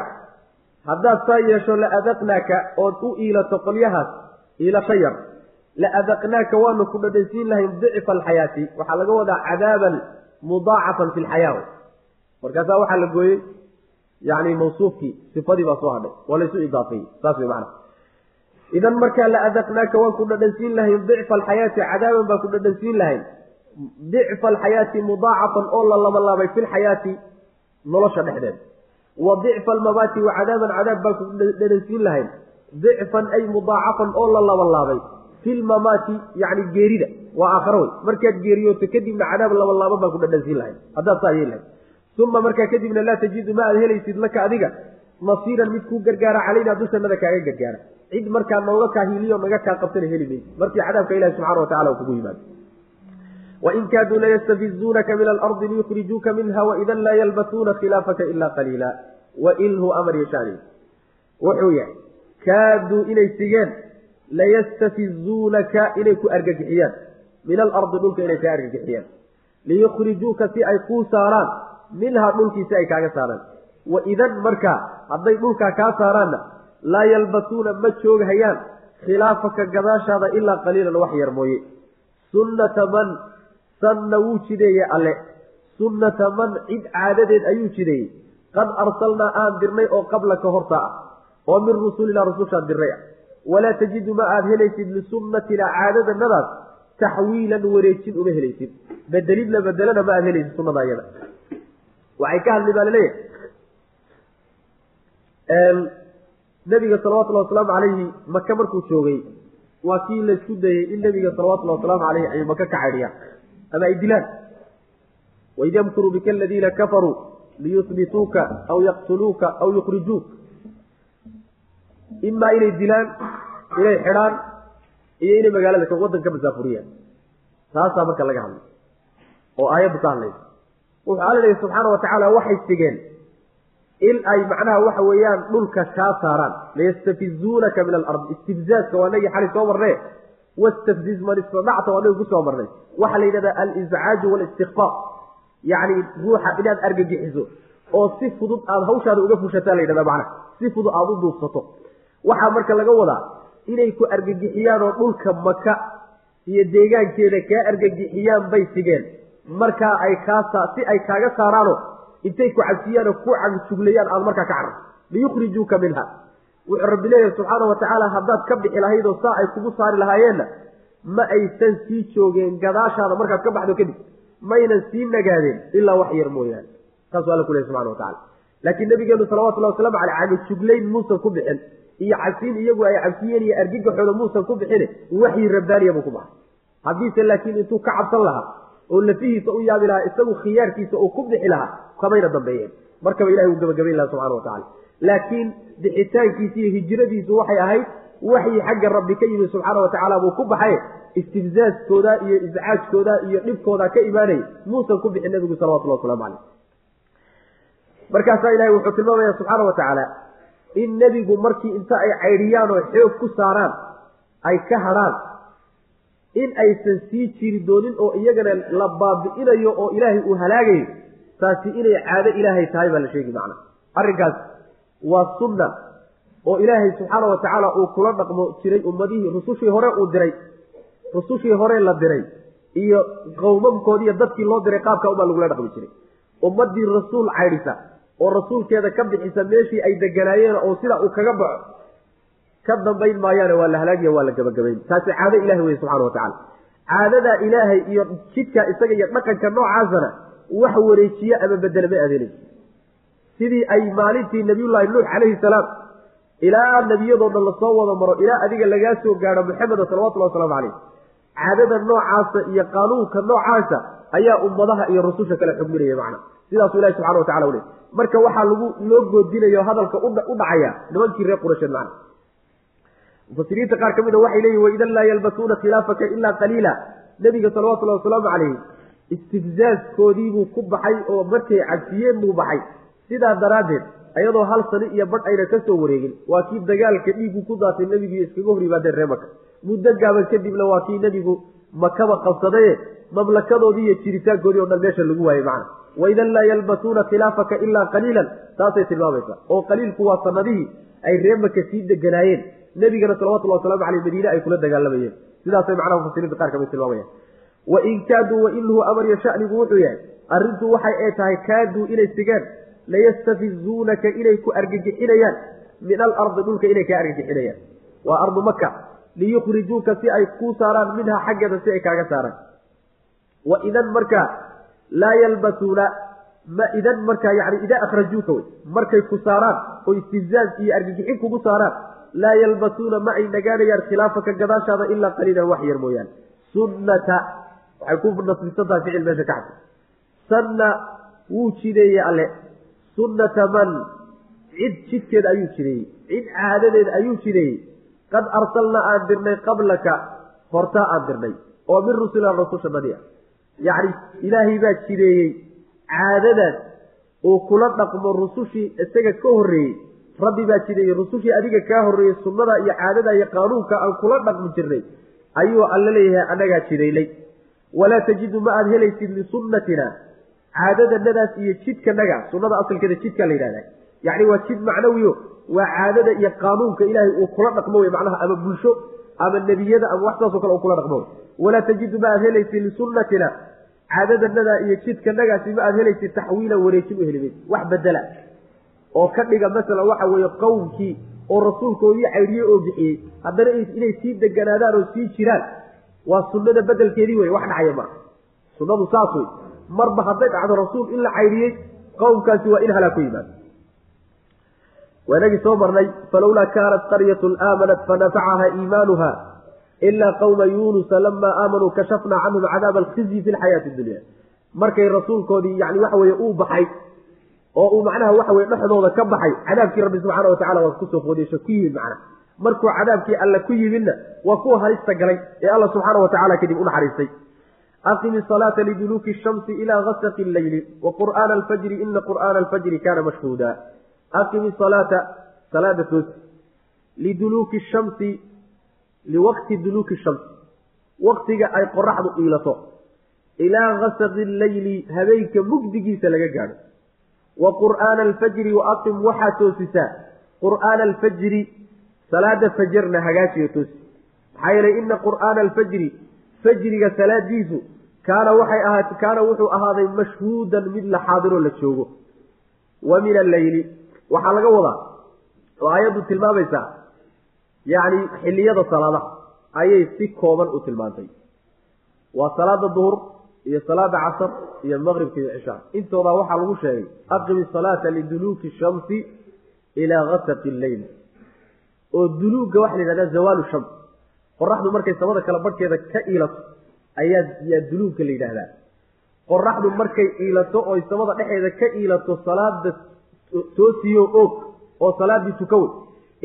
haddaad saa yeesho la adaqnaaka ood u iilato qolyahaas iilasho yar la adaqnaaka waanu ku dhadhansiin lahayn dicfa alxayaati waxaa laga wadaa cadaaban mudaacafan fi lxayaa markaasaa waxaa la gooyey yani mawsuufkii sifadii baa soo hadhay waa laysu idaafeeyey saas way macana idan markaa la adaqnaaka waan ku dhadhansiin lahayn dicfa alxayaati cadaaban baan ku dhadhansiin lahayn. Dicfa alxayaati mudaacafan oo la labalaabay fi lxayaati nolosha dhexdeeda wa dicfa almabaati wa cadaaban cadaab baan ku dhadhansiin lahayn. Dicfan ay mudaacafan oo la labalaabay fi lmamaati yani geerida waa aakharo wey markaad geeriyooto kadibna cadaab labalaaban baan ku dhadhansiin lahayn. Haddaad saa yeeli lahayd. Uma markaa kadibna laa tajidu ma aad helaysid laka adiga. Nasiiran mid kuu gargaara calaynaa dushanada kaaga gargaara. Cid markaa nooga kaa hiiliyo naga kaa qabtana heli maysid. Markii cadaabka ilahi subxana wa tacala uu kugu yimaado wain kaaduu layastafizuunaka min alardi liyukhrijuuka minha waidan laa yalbasuuna khilaafaka ila qaliila wailhu amar yashaani wuxuu yahay kaaduu inay sigeen layastafizuunaka inay ku argagixiyaan min alardi dhulka inay kaa argagixiyaan liyukhrijuuka si ay kuu saaraan minhaa dhulkiisi ay kaaga saaraan waidan markaa hadday dhulkaa kaa saaraanna laa yalbasuuna ma joogahayaan khilaafaka gadaashaada ilaa qaliilan wax yar mooye sunnata man sanna wuu jideeye alle. Sunnata man cid caadadeed ayuu jideeyey. Qad arsalnaa aan dirnay oo qabla ka horta ah. Oo min rusulinaa rusushaan dirnay ah. Walaa tajidu ma aada helaysid lisunnatinaa caadadanadaas taxwiilan wareejin uma helaysid. Bedelid la bedelana ma aada helaysid sunnada ayada. Waxay ka hadli baa la leeyahay nabiga salawatullahi wasalaamu calayhi maka markuu joogay waa kii laysku dayey in nabiga salawatullahi wasalaamu caleyhi ay maka ka cadhiyaan ama ay dilaan waid yamkuru bika aladiina kafaruu liyusbituuka aw yaqtuluuka aw yukrijuuk imaa inay dilaan inay xidhaan iyo inay magaalada waddan ka masaafuriyaan taasaa marka laga hadlay oo aayaddu ka hadlaysa wuxuu alla leeyahy subxaana wa tacaala waxay sigeen in ay macnaha waxa weeyaan dhulka kaa saaraan layastafizuunaka min alard istibzaazka waa nagii xali soo marnee wastafziz man istadacta waa nagi ku soo marnay waxaa la yidhahdaa aliscaaju walistikfaaq yacni ruuxa inaad argagixiso oo si fudud aada hawshaada uga fushataa la yidhahdaa macnaha si fudud aada u duubsato waxaa marka laga wadaa inay ku argagixiyaan oo dhulka maka iyo deegaankeeda kaa argagixiyaan bay sigeen markaa ay kaa si ay kaaga saaraano intay ku cabsiyaan oo ku cagjuglayaan aada markaa ka cararto liyukhrijuuka minha wuxuu rabbi leeyahay subxaana wa tacaala haddaad ka bixi lahayd oo saa ay kugu saari lahaayeenna ma aysan sii joogeen gadaashaada markaad ka baxdo kadib. Maynan sii nagaadeen ilaa wax yar mooyaane. Saasuu alla ku lehy subxana wa tacala laakiin nabigeenu salawatullahi waslamu caleyh cagajuglayn muusan ku bixin iyo cabsiin iyagu ay cabsiyeen iyo argagaxooda muusan ku bixine waxyi rabbaaniya buu ku baxay. Haddiise laakiin intuu ka cabsan lahaa oo lafihiisa u yaabi lahaa isagu khiyaarkiisa uu ku bixi lahaa kamayna dambeeyeen. Markaba ilahay uu gabagabayn laha subxana wa tacala laakiin bixitaankiisi iyo hijradiisu waxay ahayd waxyi xagga rabbi ka yimi subxaana wa tacaala buu ku baxay istibzaaskooda iyo iscaajkooda iyo dhibkooda ka imaanayay muusan ku bixin nabigu salawatullah waslamu caleyh markaasaa ilahay wuxuu tilmaamaya subxaana wa tacaala in nebigu markii inta ay caydhiyaan oo xoog ku saaraan ay ka hadhaan in aysan sii jiri doonin oo iyagana la baabi'inayo oo ilaahay uu halaagayo taasi inay caado ilaahay tahay baa la sheegi macna. Arrinkaas waa sunna oo ilaahay subxaana wa tacaala uu kula dhaqmo jiray ummadihii rusushii hore uu diray rusushii hore la diray iyo qowmamkoodiiyo dadkii loo diray qaabka ubaa lagula dhaqmi jiray. Ummadii rasuul caydhisa oo rasuulkeeda ka bixisa meeshii ay deganaayeen oo sida uu kaga baxo ka dambayn maayaane waa la halaagiya waa la gabagabayn taasi caado ilahi wey subxana wa tacala caadadaa ilaahay iyo jidka isaga iyo dhaqanka noocaasana wax wareejiye ama bedele ma adeeleyso sidii ay maalintii nabiyullaahi nuux calayhi salaam ilaa nebiyadoo dhan la soo wada maro ilaa adiga lagaa soo gaadho maxameda salawatullahi wasalaamu caleyh caadada noocaasa iyo qaanuunka noocaasa ayaa ummadaha iyo rususha kale xugminaya macna. Sidaasuu ilahi subxana wa tacala u ley marka waxaa lagu loo goodinayo hadalka u dhacaya nimankii reer qurasheed macna. Mufasiriinta qaar ka mid a waxay leeyihiin waidan laa yalbasuuna khilaafaka ilaa qaliila. Nebiga salawatullahi wasalaamu calayh istifzaaskoodiibuu ku baxay oo markay cabsiyeen buu baxay sidaa daraaddeed ayadoo hal sani iyo badh ayna ka soo wareegin waa kii dagaalka dhiigu ku daatay nebigu iskaga hor yimaadeen ree maka muddo gaaban kadibna waa kii nebigu makaba qabsadaye mamlakadoodii iyo jiritaankoodii o dhan meesha lagu waayey macna. Waidan laa yalbasuuna khilaafaka ilaa qaliilan taasay tilmaamaysaa. Oo qaliilku waa sanadihii ay ree maka sii deganaayeen. Nebigana salawatullahi waslamu caleyh madiine ay kula dagaalamayeen. Sidaasay macnaha mufasiriinta qaar ka mid tilmaamayaan. Wain kaaduu wainhu amariyo shanigu wuxuu yahay arrintu waxay ee tahay kaaduu inay sigaan layastafizuunaka inay ku argagixinayaan min alardi dhulka inay kaa argagixinayaan waa ardu maka liyukhrijuuka si ay kuu saaraan minha xaggeeda si ay kaaga saaraan wa idan markaa laa yalbasuuna ma idan markaa yani idaa akhrajuuka wey markay ku saaraan oo istizaaz iyo argagixin kugu saaraan laa yalbasuuna ma ay nagaanayaan khilaafaka gadaashaada ilaa qaliilan wax yar mooyaane sunnata waxay ku nasbisantaha ficil meesha ka xadsa sanna wuu jideeyey alle sunnata man? Cid jidkeed ayuu jideeyey cid caadadeed ayuu jideeyey qad arsalna aan dirnay qablaka. Hortaa aan dirnay. Oo min rusulina rasusha nadi a yacni ilaahay baa jideeyey caadadaas uu kula dhaqmo rusushii isaga ka horreeyey. Rabbi baa jideeyey rusushii adiga kaa horreeyey sunnada iyo caadada iyo qaanuunka aan kula dhaqmi jirnay. Ayuu alla leeyahay annagaa jidaynay walaa tajidu ma aada helaysid lisunnatina caadadanadaas iyo jidkanaga sunnada asalkeeda jidkaa la yidhahda yacni waa jid macnawiyo waa caadada iyo qaanuunka ilaahay uu kula dhaqmo wey macnaha ama bulsho ama nebiyada ama wax saasoo kale uu kula dhaqmo wey walaa tajidu ma aada helaysid lisunnatina caadadanada iyo jidkanagaasi ma aada helaysid taxwiilan wareejin u helimayd wax bedela oo ka dhiga masalan waxa weeye qowmkii oo rasuulkoodii caydhiyey oo bixiyey haddana inay sii deganaadaan oo sii jiraan waa sunnada bedelkeedii wey wax dhacaya maa sunnadu saas wey marba hadday dhacdo rasuul in la caydhiyey qowmkaasi waa in halaa ku yimaado. Waanagii soo marnay falowlaa kaanat qaryatun aamanat fanafacaha iimaanuha ilaa qowma yuunusa lamaa aamanuu kashafnaa canhum cadaaba alkhizyi fi lxayaati dunya. Markay rasuulkoodii yani waxa weye uu baxay oo uu macnaha waxa weye dhexdooda ka baxay cadaabkii rabbi subxaana watacala waa ku soo foodesho ku yimid macnaha. Markuu cadaabkii alla ku yimidna waa kuwa halista galay ee alla subxaana watacala kadib unaxariistay aqimi salaata liduluuki shamsi ilaa gasaqi leyli wa qur'aana alfajri ina qur'aana alfajri kaana mashhuuda aqimi salaata salaada toosi liduluuki shamsi liwaqti duluuki shamsi waqtiga ay qoraxdu iilato ilaa gasaqi leyli habeenka mugdigiisa laga gaadho wa qur'aana alfajri wa aqim waxaa toosisaa qur'aana alfajri salaada fajarna hagaajiyo toosi maxaa yeelay ina qur'aana alfajri fajriga salaadiisu kaana waxay ahaat kaana wuxuu ahaaday mashhuudan mid la xaadiroo la joogo. Wa min alleyli waxaa laga wadaa oo aayaddu tilmaamaysaa yacni xilliyada salaadaha ayay si kooban u tilmaantay. Waa salaada duhur iyo salaada casar iyo maqribka iyo cishaa intoodaa waxaa lagu sheegay aqimi salaata liduluuki shamsi ilaa gasaqi lleyl oo duluugga waxaa la yidhahdaa zawaalu shams. Qoraxdu markay samada kala badhkeeda ka iilato ayaa yaa duluugka la yidhaahdaa. Qoraxdu markay iilato oy samada dhexeeda ka iilato salaada toosiyo og oo salaadii tukawey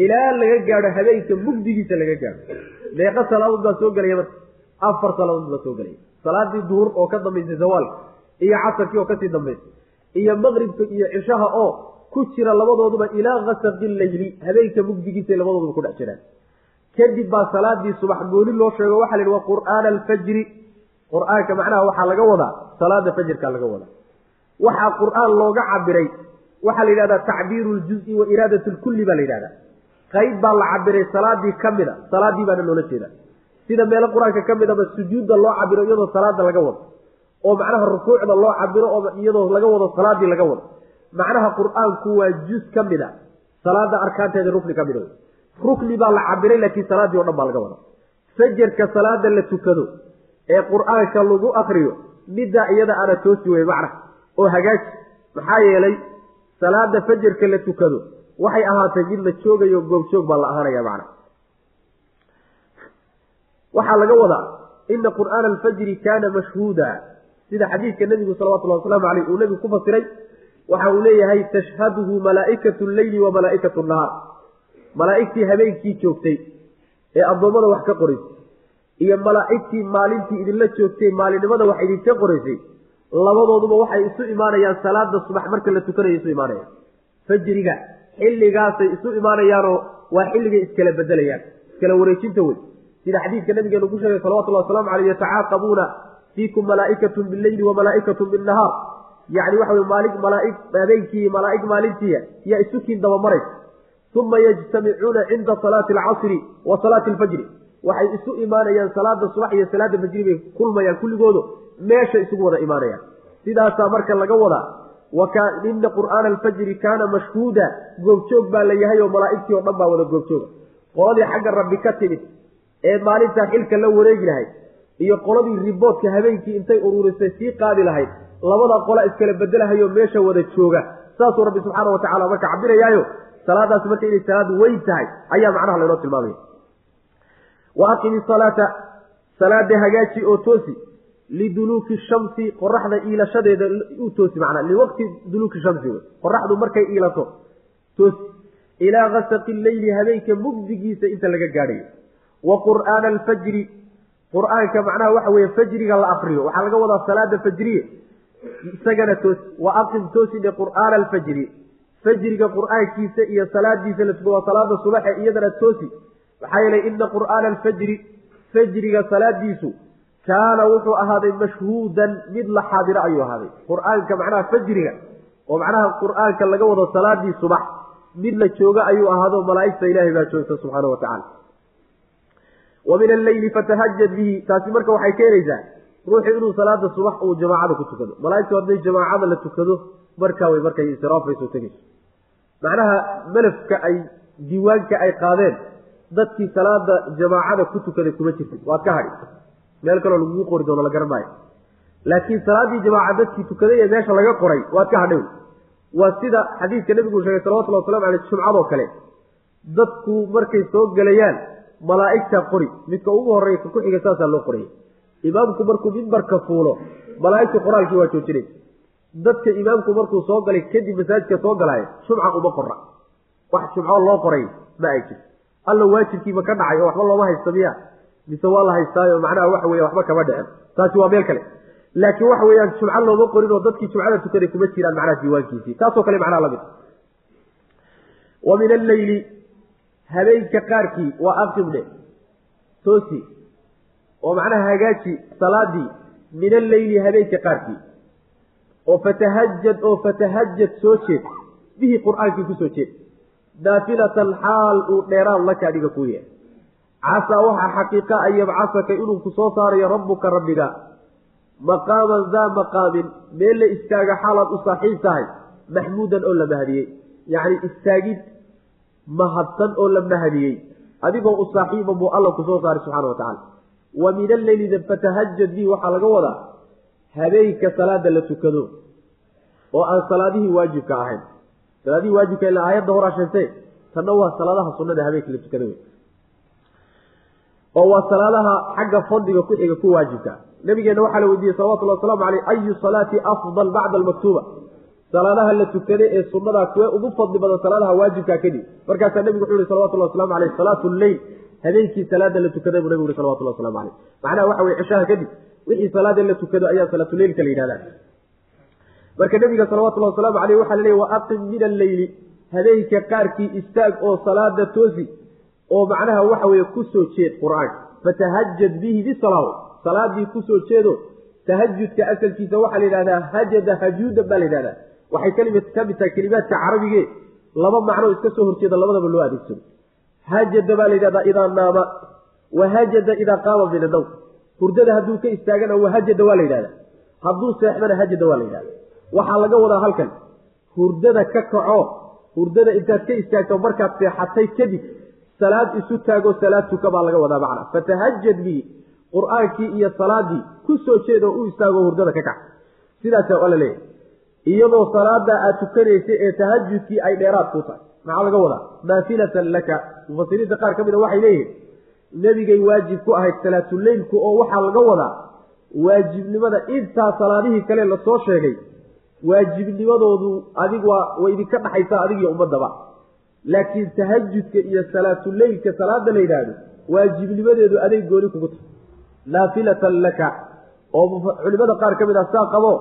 ilaa laga gaadho habeenka mugdigiisa laga gaadho. Deeqa salaadood baa soo gelaya marka afar salaadood baa soo gelaya salaadii duhur oo ka dambaysay zawaalka iyo casarkii oo ka sii dambaysay iyo maqribka iyo cishaha oo ku jira labadooduba ilaa gasaqi leyli habeenka mugdigiisa labadooduba ku dhex jiraan kadib baa salaadii subax gooni loo sheego waxa la yidhi wa qur'aana alfajri. Qur'aanka macnaha waxaa laga wadaa salaada fajrka laga wadaa. Waxaa qur'aan looga cabiray waxaa la yidhahdaa tacbiiru ljuzi wa iraadat lkulli baa la yidhahdaa. Qayb baa la cabiray salaadii ka mid a salaadii baana loola jeeda sida meelo qur'aanka ka mid aba sujuudda loo cabiro iyadoo salaada laga wado oo macnaha rukuucda loo cabiro oo iyadoo laga wado salaadii laga wado. Macnaha qur'aanku waa juz ka mid a salaada arkaanteeda rukni ka mid a rukni baa la cabiray laakiin salaadii o dhan baa laga wada fajarka salaada la tukado ee qur'aanka lagu akriyo middaa iyada ana toosi wey macna oo hagaaji. Maxaa yeelay salaada fajarka la tukado waxay ahaatay mid la joogayo goobjoog baa la ahaanaya macna. Waxaa laga wadaa ina qur'aana alfajri kaana mashhuuda. Sida xadiidka nebigu salawatullahi wasalaamu caleyh uu nebigu ku fasiray waxa uu leeyahay tashhaduhu malaa'ikatu lleyli wa malaa'ikatu nahaar malaa'igtii habeenkii joogtay ee addoommada wax ka qoraysay iyo malaa'igtii maalintii idinla joogtay maalinimada wax idinka qoraysay labadooduba waxay isu imaanayaan salaada subax marka la tukanayo isu imaanayaan. Fajriga xilligaasay isu imaanayaanoo waa xilligay iskala bedelayaan iskala wareejinta wey sida xadiidka nabigeenu ku sheegay salawatullahi waslamu caleyh yatacaaqabuuna fiikum malaa'ikatun bileyli wa malaa'ikatun binnahaar. Yacni waxa wey maali malaaig habeenkii malaa'ig maalintiiya yaa isukiin dabamaraysa uma yajtamicuuna cinda salaati alcasri wa salaati alfajri waxay isu imaanayaan salaada subax iyo salaada fajri bay kulmayaan kulligoodu. meesha isugu wada imaanayaan. sidaasaa marka laga wadaa ina qur'aana alfajri kaana mashhuuda. goobjoog baa la yahay oo malaa'igtii oo dhan baa wada goobjooga. qoladii xagga rabbi ka timid ee maalintaa xilka la wareegi lahayd iyo qoladii riboodka habeenkii intay ururisay sii qaadi lahayd labada qola iskala bedelahayo meesha wada jooga. saasuu rabbi subxaana wa tacala marka cabirayaayo salaadaasi marka inay salaad weyn tahay ayaa macnaha laynoo tilmaamaya. Wa aqimi salaata salaada hagaaji oo toosi liduluuki shamsi qoraxda iilashadeeda u toosi macnaa liwaqti duluuki shamsi wey qoraxdu markay iilato toosi. Ilaa gasaqi leyli habeenka mugdigiisa inta laga gaadhayo. Wa qur'aana alfajri qur'aanka macnaha waxa weeye fajriga la akriyo waxaa laga wadaa salaada fajriye isagana toosi. Wa aqim toosi qur'aana alfajri fajriga qur'aankiisa iyo salaadiisa la tuko waa salaada subaxe iyadana toosi. Maxaa yeelay ina qur'aana alfajri fajriga salaadiisu kaana wuxuu ahaaday mashhuudan mid la xaadiro ayuu ahaaday. Qur'aanka macnaha fajriga oo macnaha qur'aanka laga wado salaadii subax mid la jooga ayuu ahaado malaa'igta ilaahay baa joogta subxaana wa tacala wa min alleyli fatahajad bihi taasi marka waxay keenaysaa ruuxu inuu salaada subax uu jamaacada ku tukado. Malaaigtu hadday jamaacada la tukado markaa way markay israafayso tegeyso macnaha melafka ay diiwaanka ay qaadeen dadkii salaada jamaacada ku tukaday kuma jirtin waad ka hadhi meel kaloo lagugu qori doono la garan maayo laakiin salaaddii jamaaca dadkii tukaday ee meesha laga qoray waad ka hadhay waa sida xadiidka nebigu sheegay salawatulli waslamu aleyh jumcadoo kale. Dadku markay soo gelayaan malaa'igta qori midka ugu horreeya ka ku-xiga saasaa loo qoraya imaamku markuu mimbarka fuulo malaa'igta qoraalkii waa joojinaysa dadka imaamku markuu soo galay kadib masaajidka soo galaayo jumca uma qora wax jumco loo qoray ma ay jirto. Alla waajibkiima ka dhacay oo waxba looma haysta miya mise waa la haystaayo macnaha waxa weya waxba kama dhicin. Taasi waa meel kale. Laakiin waxa weeyaan jumco looma qorin oo dadkii jumcada tukaday kuma jiraan macnaha diiwaankiisii. Taasoo kale macnaha la mid. Wa min alleyli habeenka qaarkii waa aqimne toosi. Oo macnaha hagaaji salaadii. Min alleyli habeenka qaarkii oo fatahajad oo fatahajad soo jeed. Bihi qur'aankii ku soo jeed. Naafilatan xaal uu dheeraan laka adiga kuu yahay. Casaa waxaa xaqiiqa an yabcasaka inuu ku soo saarayo rabbuka rabbiga maqaaman daa maqaamin meel la istaaga xaalaad u saaxiib tahay maxmuudan oo la mahadiyey yacni istaagid mahadsan oo la mahadiyey adigoo u saaxiiba buu alla ku soo saaray subxana wa tacala wa min alleyli fatahajad bi waxaa laga wadaa habeenka salaada la tukado oo aan salaadihii waajibka ahayn. Salaadihii waajibka ila aayadda horaa sheegtee tanna waa salaadaha sunnada habeenka la tukada wey oo waa salaadaha xagga fadliga ku xiga ku waajibka. Nabigeena waxaa la weydiiyey salawatullhi wasalaamu caleyh ayu salaati afdal bacda almaktuuba? Salaadaha la tukada ee sunnadaa kuwee ugu fadli badan salaadaha waajibkaa kadib markaasaa nebigu wuxuu yihi salawatullahi waslamu aleyh salaatu lleyl habeenkii salaada la tukaday buu nebigu yihi salawatullah waslamu caleyh macnaha waxa weye cishaha kadib wixii salaada la tukado ayaa salaatuleylka la yidhahdaa. Marka nebiga salawatullahi wasalaamu caleyh waxaa la leeyay wa min alleyli. Habeenka qaarkii istaag oo salaada toosi oo macnaha waxa weeye ku soo jeed qur'aanka fatahajad bihi bisalaaw salaadii ku soo jeedo tahajudka asalkiisa waxaa la yidhahdaa hajada hajuudan baa la yidhahdaa. Waxay ka mid tahay kelimaadka carabige laba macno iska soo horjeeda labadaba loo adeegsado. Hajada baa la yidhahdaa idaa naama. Wa hajada idaa qaama min hurdada hadduu ka istaagana wahajada waa la yidhahdaa. Hadduu seexdana hajada waa la yidhahdaa. Waxaa laga wadaa halkan hurdada ka kaco hurdada intaad ka istaagto markaad seexatay kadib salaad isu taago salaad tuka baa laga wadaa macna fatahajad bihi qur'aankii iyo salaadii ku soo jeed u istaago hurdada ka kac. Sidaasa alla leeyahy iyadoo salaada aad tukanaysay ee tahajudkii ay dheeraad ku tahay. Maxaa laga wadaa? Naafilatan laka. Mufasiriinta qaar ka mid a waxay leeyihiin nebigay waajib ku ahayd salaatuleylku oo waxaa laga wadaa waajibnimada intaa salaadihii kale la soo sheegay. Waajibnimadoodu adig waa way idinka dhaxaysaa adigiyo ummadaba laakiin tahajudka iyo salaatuleylka salaada la yidhaahdo waajibnimadeedu aday gooni kugu tahay. Naafilatan laka oo culimada qaar ka mid ah saa qabo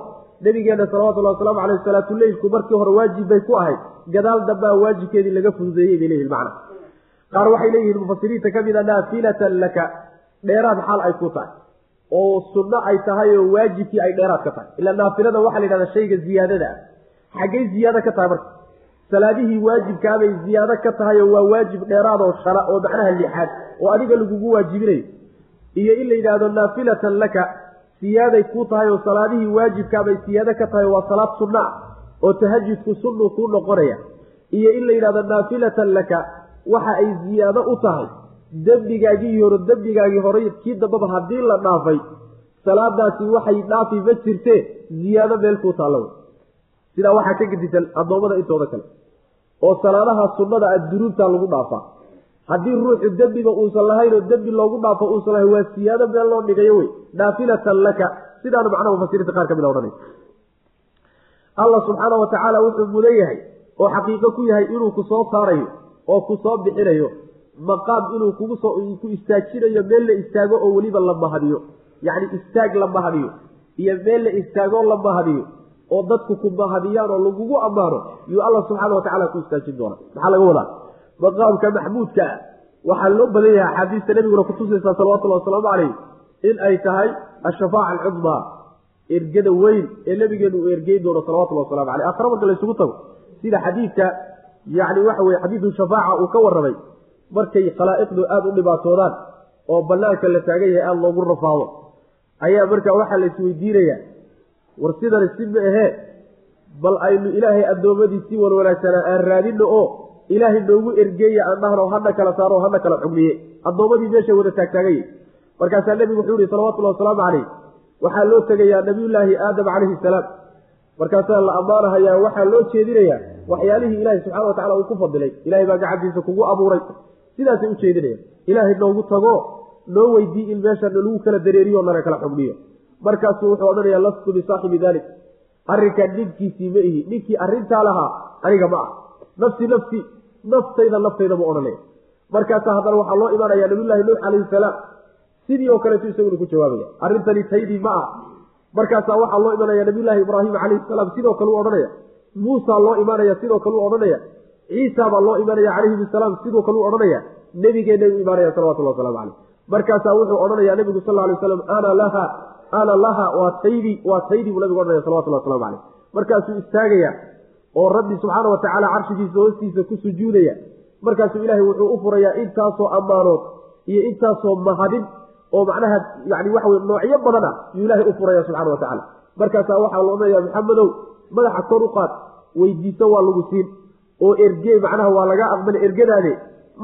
nabigeena salawatullahi wasalaamu caleyh salaatuleylku markii hore waajib bay ku ahayd. Gadaal dambaa waajibkeedii laga fududeeyey bay leeyihiin macna qaar waxay leeyihiin mufasiriinta ka mid a naafilatan laka. Dheeraad xaal ay ku tahay. Oo sunno ay tahay oo waajibkii ay dheeraad ka tahay. Ilaa naafilada waxaa la yidhahdaa shayga ziyaadada ah. Xaggay ziyaado ka tahay marka? Salaadihii waajibkaabay ziyaado ka tahay oo waa waajib dheeraad oo shala oo macnaha lixaad oo adiga lagugu waajibinayo. Iyo in la yidhaahdo naafilatan laka. Siyaaday kuu tahay oo salaadihii waajibkaabay siyaado ka tahay waa salaad sunno ah oo tahajudku sunnu kuu noqonaya. Iyo in la yidhahdo naafilatan laka waxa ay ziyaado u tahay. Dembigaagii hore dembigaagii hore kii dambaba haddii la dhaafay salaadaasi waxay dhaafi ma jirtee ziyaado meel kuu taalla sidaa waxaa ka gedisan addoommada intooda kale. Oo salaadaha sunnada ah dunuubtaa lagu dhaafaa haddii ruuxu dembiba uusan lahayn oo dembi loogu dhaafo uusan lahayn waa siyaado meel loo dhigayo wey naafilatan laka. Sidaana macnaha mufasiriinta qaar ka mid odhanay allah subxaana wa tacaala wuxuu mudan yahay oo xaqiiqo ku yahay inuu ku soo saarayo oo ku soo bixinayo maqaam inuu kugu soo ku istaajinayo meel la istaago oo weliba la mahadiyo. Yacni istaag la mahadiyo iyo meel la istaagoo la mahadiyo oo dadku ku mahadiyaan oo lagugu ammaano yuu allah subxaana wa tacala ku istaajin doona maxaa laga wadaa? Maqaamka maxmuudka ah waxaa loo badan yahay axaadiista nabiguna kutusaysaa salawatullahi wasalaamu calayh in ay tahay ashafaaca alcudmaa ergada weyn ee nabigeenu uu ergeyn doono salawatullahi wasalamu caleyh aakhare marka laysugu tago sida xadiidka yacni waxa weye xadiidu shafaaca uu ka warramay markay khalaa'iqdu aada u dhibaatoodaan oo banaanka la taagan yahay aada loogu rafaado. Ayaa markaa waxaa la isweydiinayaa war sidani si ma ahee bal aynu ilaahay addoommadiisii wan wanaagsanaa aan raadino oo ilaahay noogu ergeeya aan dhahno hana kala saaro hana kala xugmiye addoommadii meesha wada taagtaaganye markaasaa nebigu wuxuu yihi salawatullahi wasalaamu caleyh waxaa loo tegayaa nabiyullaahi aadam calayhi salaam markaasaa la ammaanahayaa waxaa loo jeedinayaa waxyaalihii ilaahay subxana wa tacala uu ku fadilay. Ilahay baa gacantiisa kugu abuuray. Sidaasay u jeedinayaan ilaahay noogu tago noo weydii in meesha nalagu kala dareeriyo nana kala xugmiyo markaasuu wuxuu odhanayaa lastu bisaaxibi dalik arrinkaa ninkiisii ma ihi. Ninkii arrintaa lahaa aniga ma ah. Nafsi nafsi naftayda naftayda buu odhanaya markaasaa haddana waxaa loo imaanaya nabiyullaahi nuux calayhi salaam. Sidii oo kaleetu isaguna ku jawaabaya arrintani taydii ma ah markaasaa waxaa loo imanaya nabiyullaahi ibraahim calayhi salaam sidoo kale u odhanaya. Muusaa loo imaanaya sidoo kale u odhanaya. Ciisa baa loo imaanaya calayhi salaam sidoo kale u odhanaya. Nebigeenna u imaanaya salawatullah waslamu caleyh markaasaa wuxuu odhanaya nebigu sal lla alay waslam ana laha ana laha waa taydi waa taydi buu nabigu odhanaya salawatullah waslamu caleyh markaasuu istaagaya oo rabbi subxaana wa tacaala carshigiisa hoostiisa ku sujuudaya. Markaasuu ilaahay wuxuu u furayaa intaasoo ammaanood iyo intaasoo mahadin oo macnaha yani waxa wey noocyo badan ah yuu ilaahay u furaya subxana wa tacala markaasaa waxaa la odhanaya maxamedow madaxa kor u qaad weydiiso waa lagu siin oo ergee macnaha waa laga aqbala ergadaade.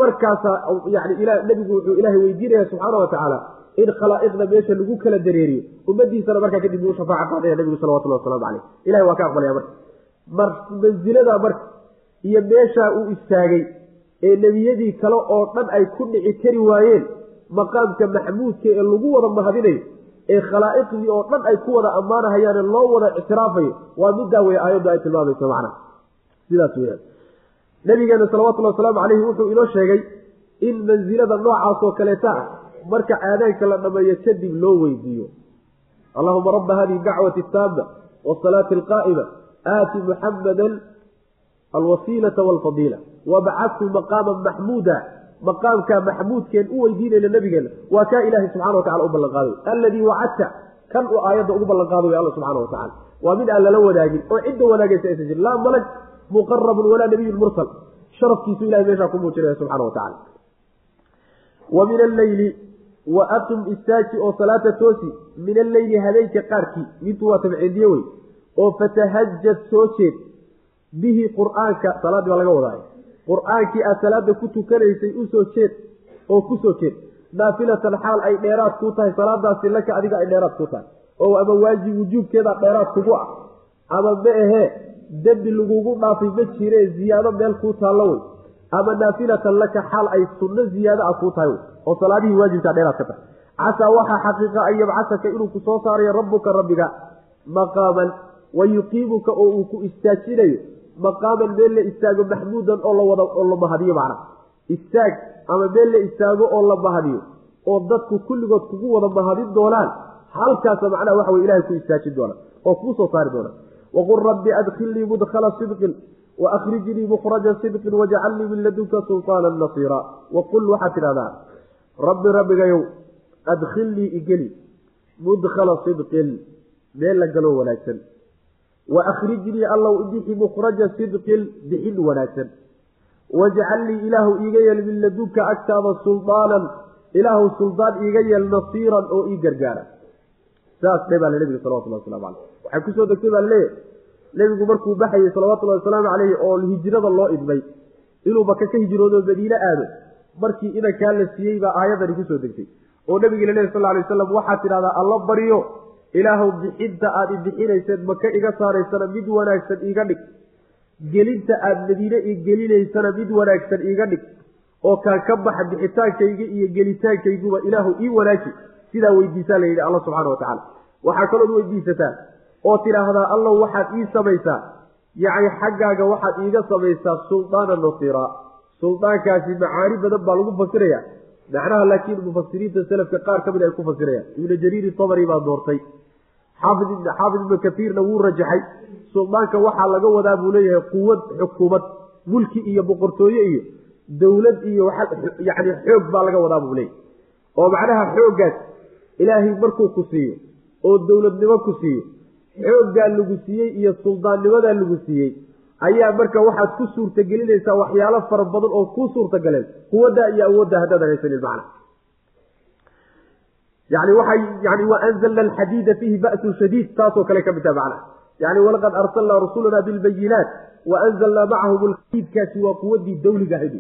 Markaasaa yani nebigu wuxuu ilaahay weydiinaya subxaana wa tacaala in khalaa'iqda meesha lagu kala dareeriyo. Ummadiisana markaa kadib uu shafaaca qaadaya nebigu salawatullah waslamu caleyh ilahay waa ka aqbalaya marka. Mar mansilada marka iyo meeshaa uu istaagay ee nebiyadii kale oo dhan ay ku dhici kari waayeen maqaamka maxmuudka ee lagu wada mahadinayo ee khalaa'iqdii oo dhan ay ku wada ammaanahayaane loo wada ictiraafayo waa middaa wey aayaddu ay tilmaamayso macna sidaas weyaan nabigeena salawatullhi wasalaamu caleyhi wuxuu inoo sheegay in mansilada noocaasoo kaleeta ah marka aadaanka la dhammeeyo kadib loo weydiiyo. Allahuma rabba hadihi dacwati taama wasalaati alqaa'ima aati muxamadan alwasiilata walfadiila wabcadhu maqaama maxmuuda maqaamka maxmuudkeen u weydiinayna nabigeena waa kaa ilaahay subxana wa tacala u ballan qaaday alladii wacadta kan uu aayadda ugu ballan qaado way alla subxana wa waa mid aan lala wadaagin oo cidda wanaagaysa aysan jirin. Laa malag muqarabun walaa nabiyun mursal. Sharafkiisu ilahay meeshaa ku muujinaya subxana wa tacala wa min alleyli wa aqim istaaji oo salaata toosi. Min alleyli habeenka qaarkii mintu waa tabciidiye wey oo fatahajad soo jeed bihi qur'aanka salaaddii baa laga wadaayo qur'aankii aad salaada ku tukanaysay u soo jeed oo ku soo jeed. Naafilatan xaal ay dheeraad kuu tahay salaadaasi laka adiga ay dheeraad kuu tahay. Oo ama waajib wujuubkeeda dheeraad kugu ah. Ama ma ahee dembi lagugu dhaafay ma jire ziyaado meel kuu taallo wey. Ama naafilatan laka xaal ay sunno ziyaado ah kuu tahay wey. Oo salaadihii waajibkaa dheeraad ka tahay. Casaa waxaa xaqiiqa an yabcasaka inuu ku soo saarayo rabbuka rabbiga maqaaman wa yuqiimuka oo uu ku istaajinayo maqaaman meel la istaago maxmuudan oo lawada oo la mahadiyo macna. Istaag ama meel la istaago oo la mahadiyo oo dadku kulligood kugu wada mahadin doonaan halkaasa macnaha waxa wey ilahay ku istaajin doona oo kuu soo saari doona. Waqul rabbi adkhilnii mudkhala sidqin wa akhrijnii mukhraja sidqin wajcalnii min ladunka sulطaana nasiira. Waqul waxaad tidhahdaa rabbi rabbigayow adkhilnii igeli mudkhala sidqin meel la galoo wanaagsan wa akhrijnii allow ibixi mukhraja sidqin bixin wanaagsan wajcal lii ilaahu iiga yeel min ladunka agtaada suldaanan ilaahu suldaan iiga yeel nasiiran oo ii gargaara saas dhe baa le nebiga salawatullah waslamu caleyh waxay ku soo degtay baa laleeyahy nebigu markuu baxayay salawatullahi wasalaamu caleyhi oo hijrada loo idmay inuu maka ka hijroodo madiine aado markii inankaa la siiyey baa aayadani ku soo degtay oo nabiga la lehy sal ly wasalam waxaad tidhahdaa alla baryo ilaahuw bixinta aada i bixinayseen maka iga saaraysana mid wanaagsan iiga dhig. Gelinta aada madiine i gelinaysana mid wanaagsan iiga dhig. Oo kaan ka baxa bixitaankayga iyo gelitaankayguba ilaahu ii wanaaji. Sidaa weydiisaa la yidhi alla subxaana watacaala waxaa kalood weydiisataa oo tidhaahdaa allow waxaad ii samaysaa. Yacni xaggaaga waxaad iiga samaysaa suldaana nasiira. Suldaankaasi macaani badan baa lagu fasiraya macnaha laakiin mufasiriinta selafka qaar ka mid ay ku fasirayaan ibnu jariiri tabari baa doortay. Xaafid xaafid ibnu katiirna wuu rajaxay. Suldaanka waxaa laga wadaa buu leeyahay quwad xukuumad mulki iyo boqortooye iyo dowlad iyo yani xoog baa laga wadaa buu leeyahy oo macnaha xooggaas ilaahay markuu ku siiyo oo dowladnimo ku siiyo xooggaa lagu siiyey iyo suldaannimadaa lagu siiyey ayaa marka waxaad ku suurtagelinaysaa waxyaalo fara badan oo kuu suurtagaleen quwaddaa iyo awoodda haddaadan haysanin macna. Yani waxay yani wa anzalna alxadiida fiihi ba'sun shadiid taasoo kale ka mid taha macna. Yani walaqad arsalnaa rusulana bilbayinaat wa anzalnaa macahum lxadiidkaasi waa quwaddii dawliga ahayd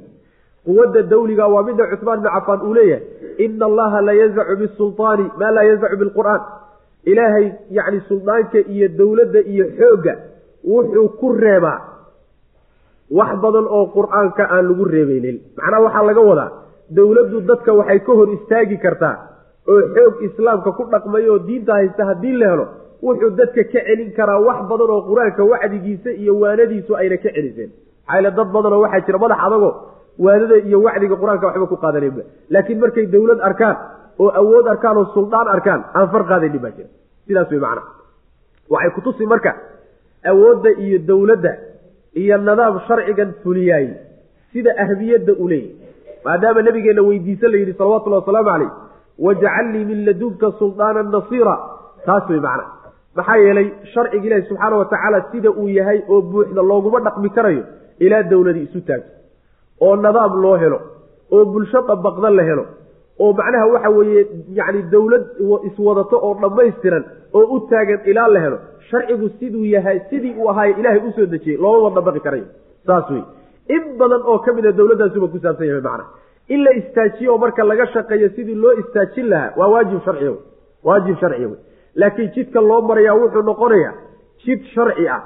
quwadda dawliga waa mida cusmaan bn cafaan uu leeyahay ina allaha la yanzacu bisulطaani maa laa yanzacu bilqur'aan. Ilaahay yani suldaanka iyo dowladda iyo xoogga wuxuu ku reebaa wax badan oo qur'aanka aan lagu reebeynin. Macnaha waxaa laga wadaa dowladdu dadka waxay ka hor istaagi kartaa oo xoog islaamka ku dhaqmay oo diinta haysta haddii la helo wuxuu dadka ka celin karaa wax badan oo qur'aanka wacdigiisa iyo waanadiisu ayna ka celiseen maxaayl dad badanoo waxaa jira madax adagoo waanada iyo wacdiga qur'aanka waxba ku qaadaninba laakiin markay dowlad arkaan oo awood arkaan oo suldaan arkaan aan far qaadanin baa jira. Sidaas wey macana waxay kutusi marka awoodda iyo dowladda iyo nidaam sharcigan fuliyaay sida ahmiyadda u leeyahy maadaama nabigeenna weydiisa la yidhi salawatullahi wasalaamu caleyh wajcal lii min ladunka suldaana nasiira. Taas wey macna. Maxaa yeelay sharciga ilaahi subxaana watacaala sida uu yahay oo buuxda looguma dhaqmi karayo ilaa dowladii isu taagto. Oo nidaam loo helo oo bulsho dabaqda la helo oo macnaha waxa weeye yacni dowlad iswadato oo dhammaystiran oo u taagan ilaa la helo sharcigu siduu yahay sidii uu ahaaye ilaahay u soo dejiyey loomama dabaqi karayo. Saas wey in badan oo ka mida dowladdaasuba ku saabsan yahay macna. In la istaajiyo oo marka laga shaqeeyo sidii loo istaajin lahaa waa waajib sharciya wey waajib sharciya wey laakiin jidka loo marayaa wuxuu noqonayaa jid sharci ah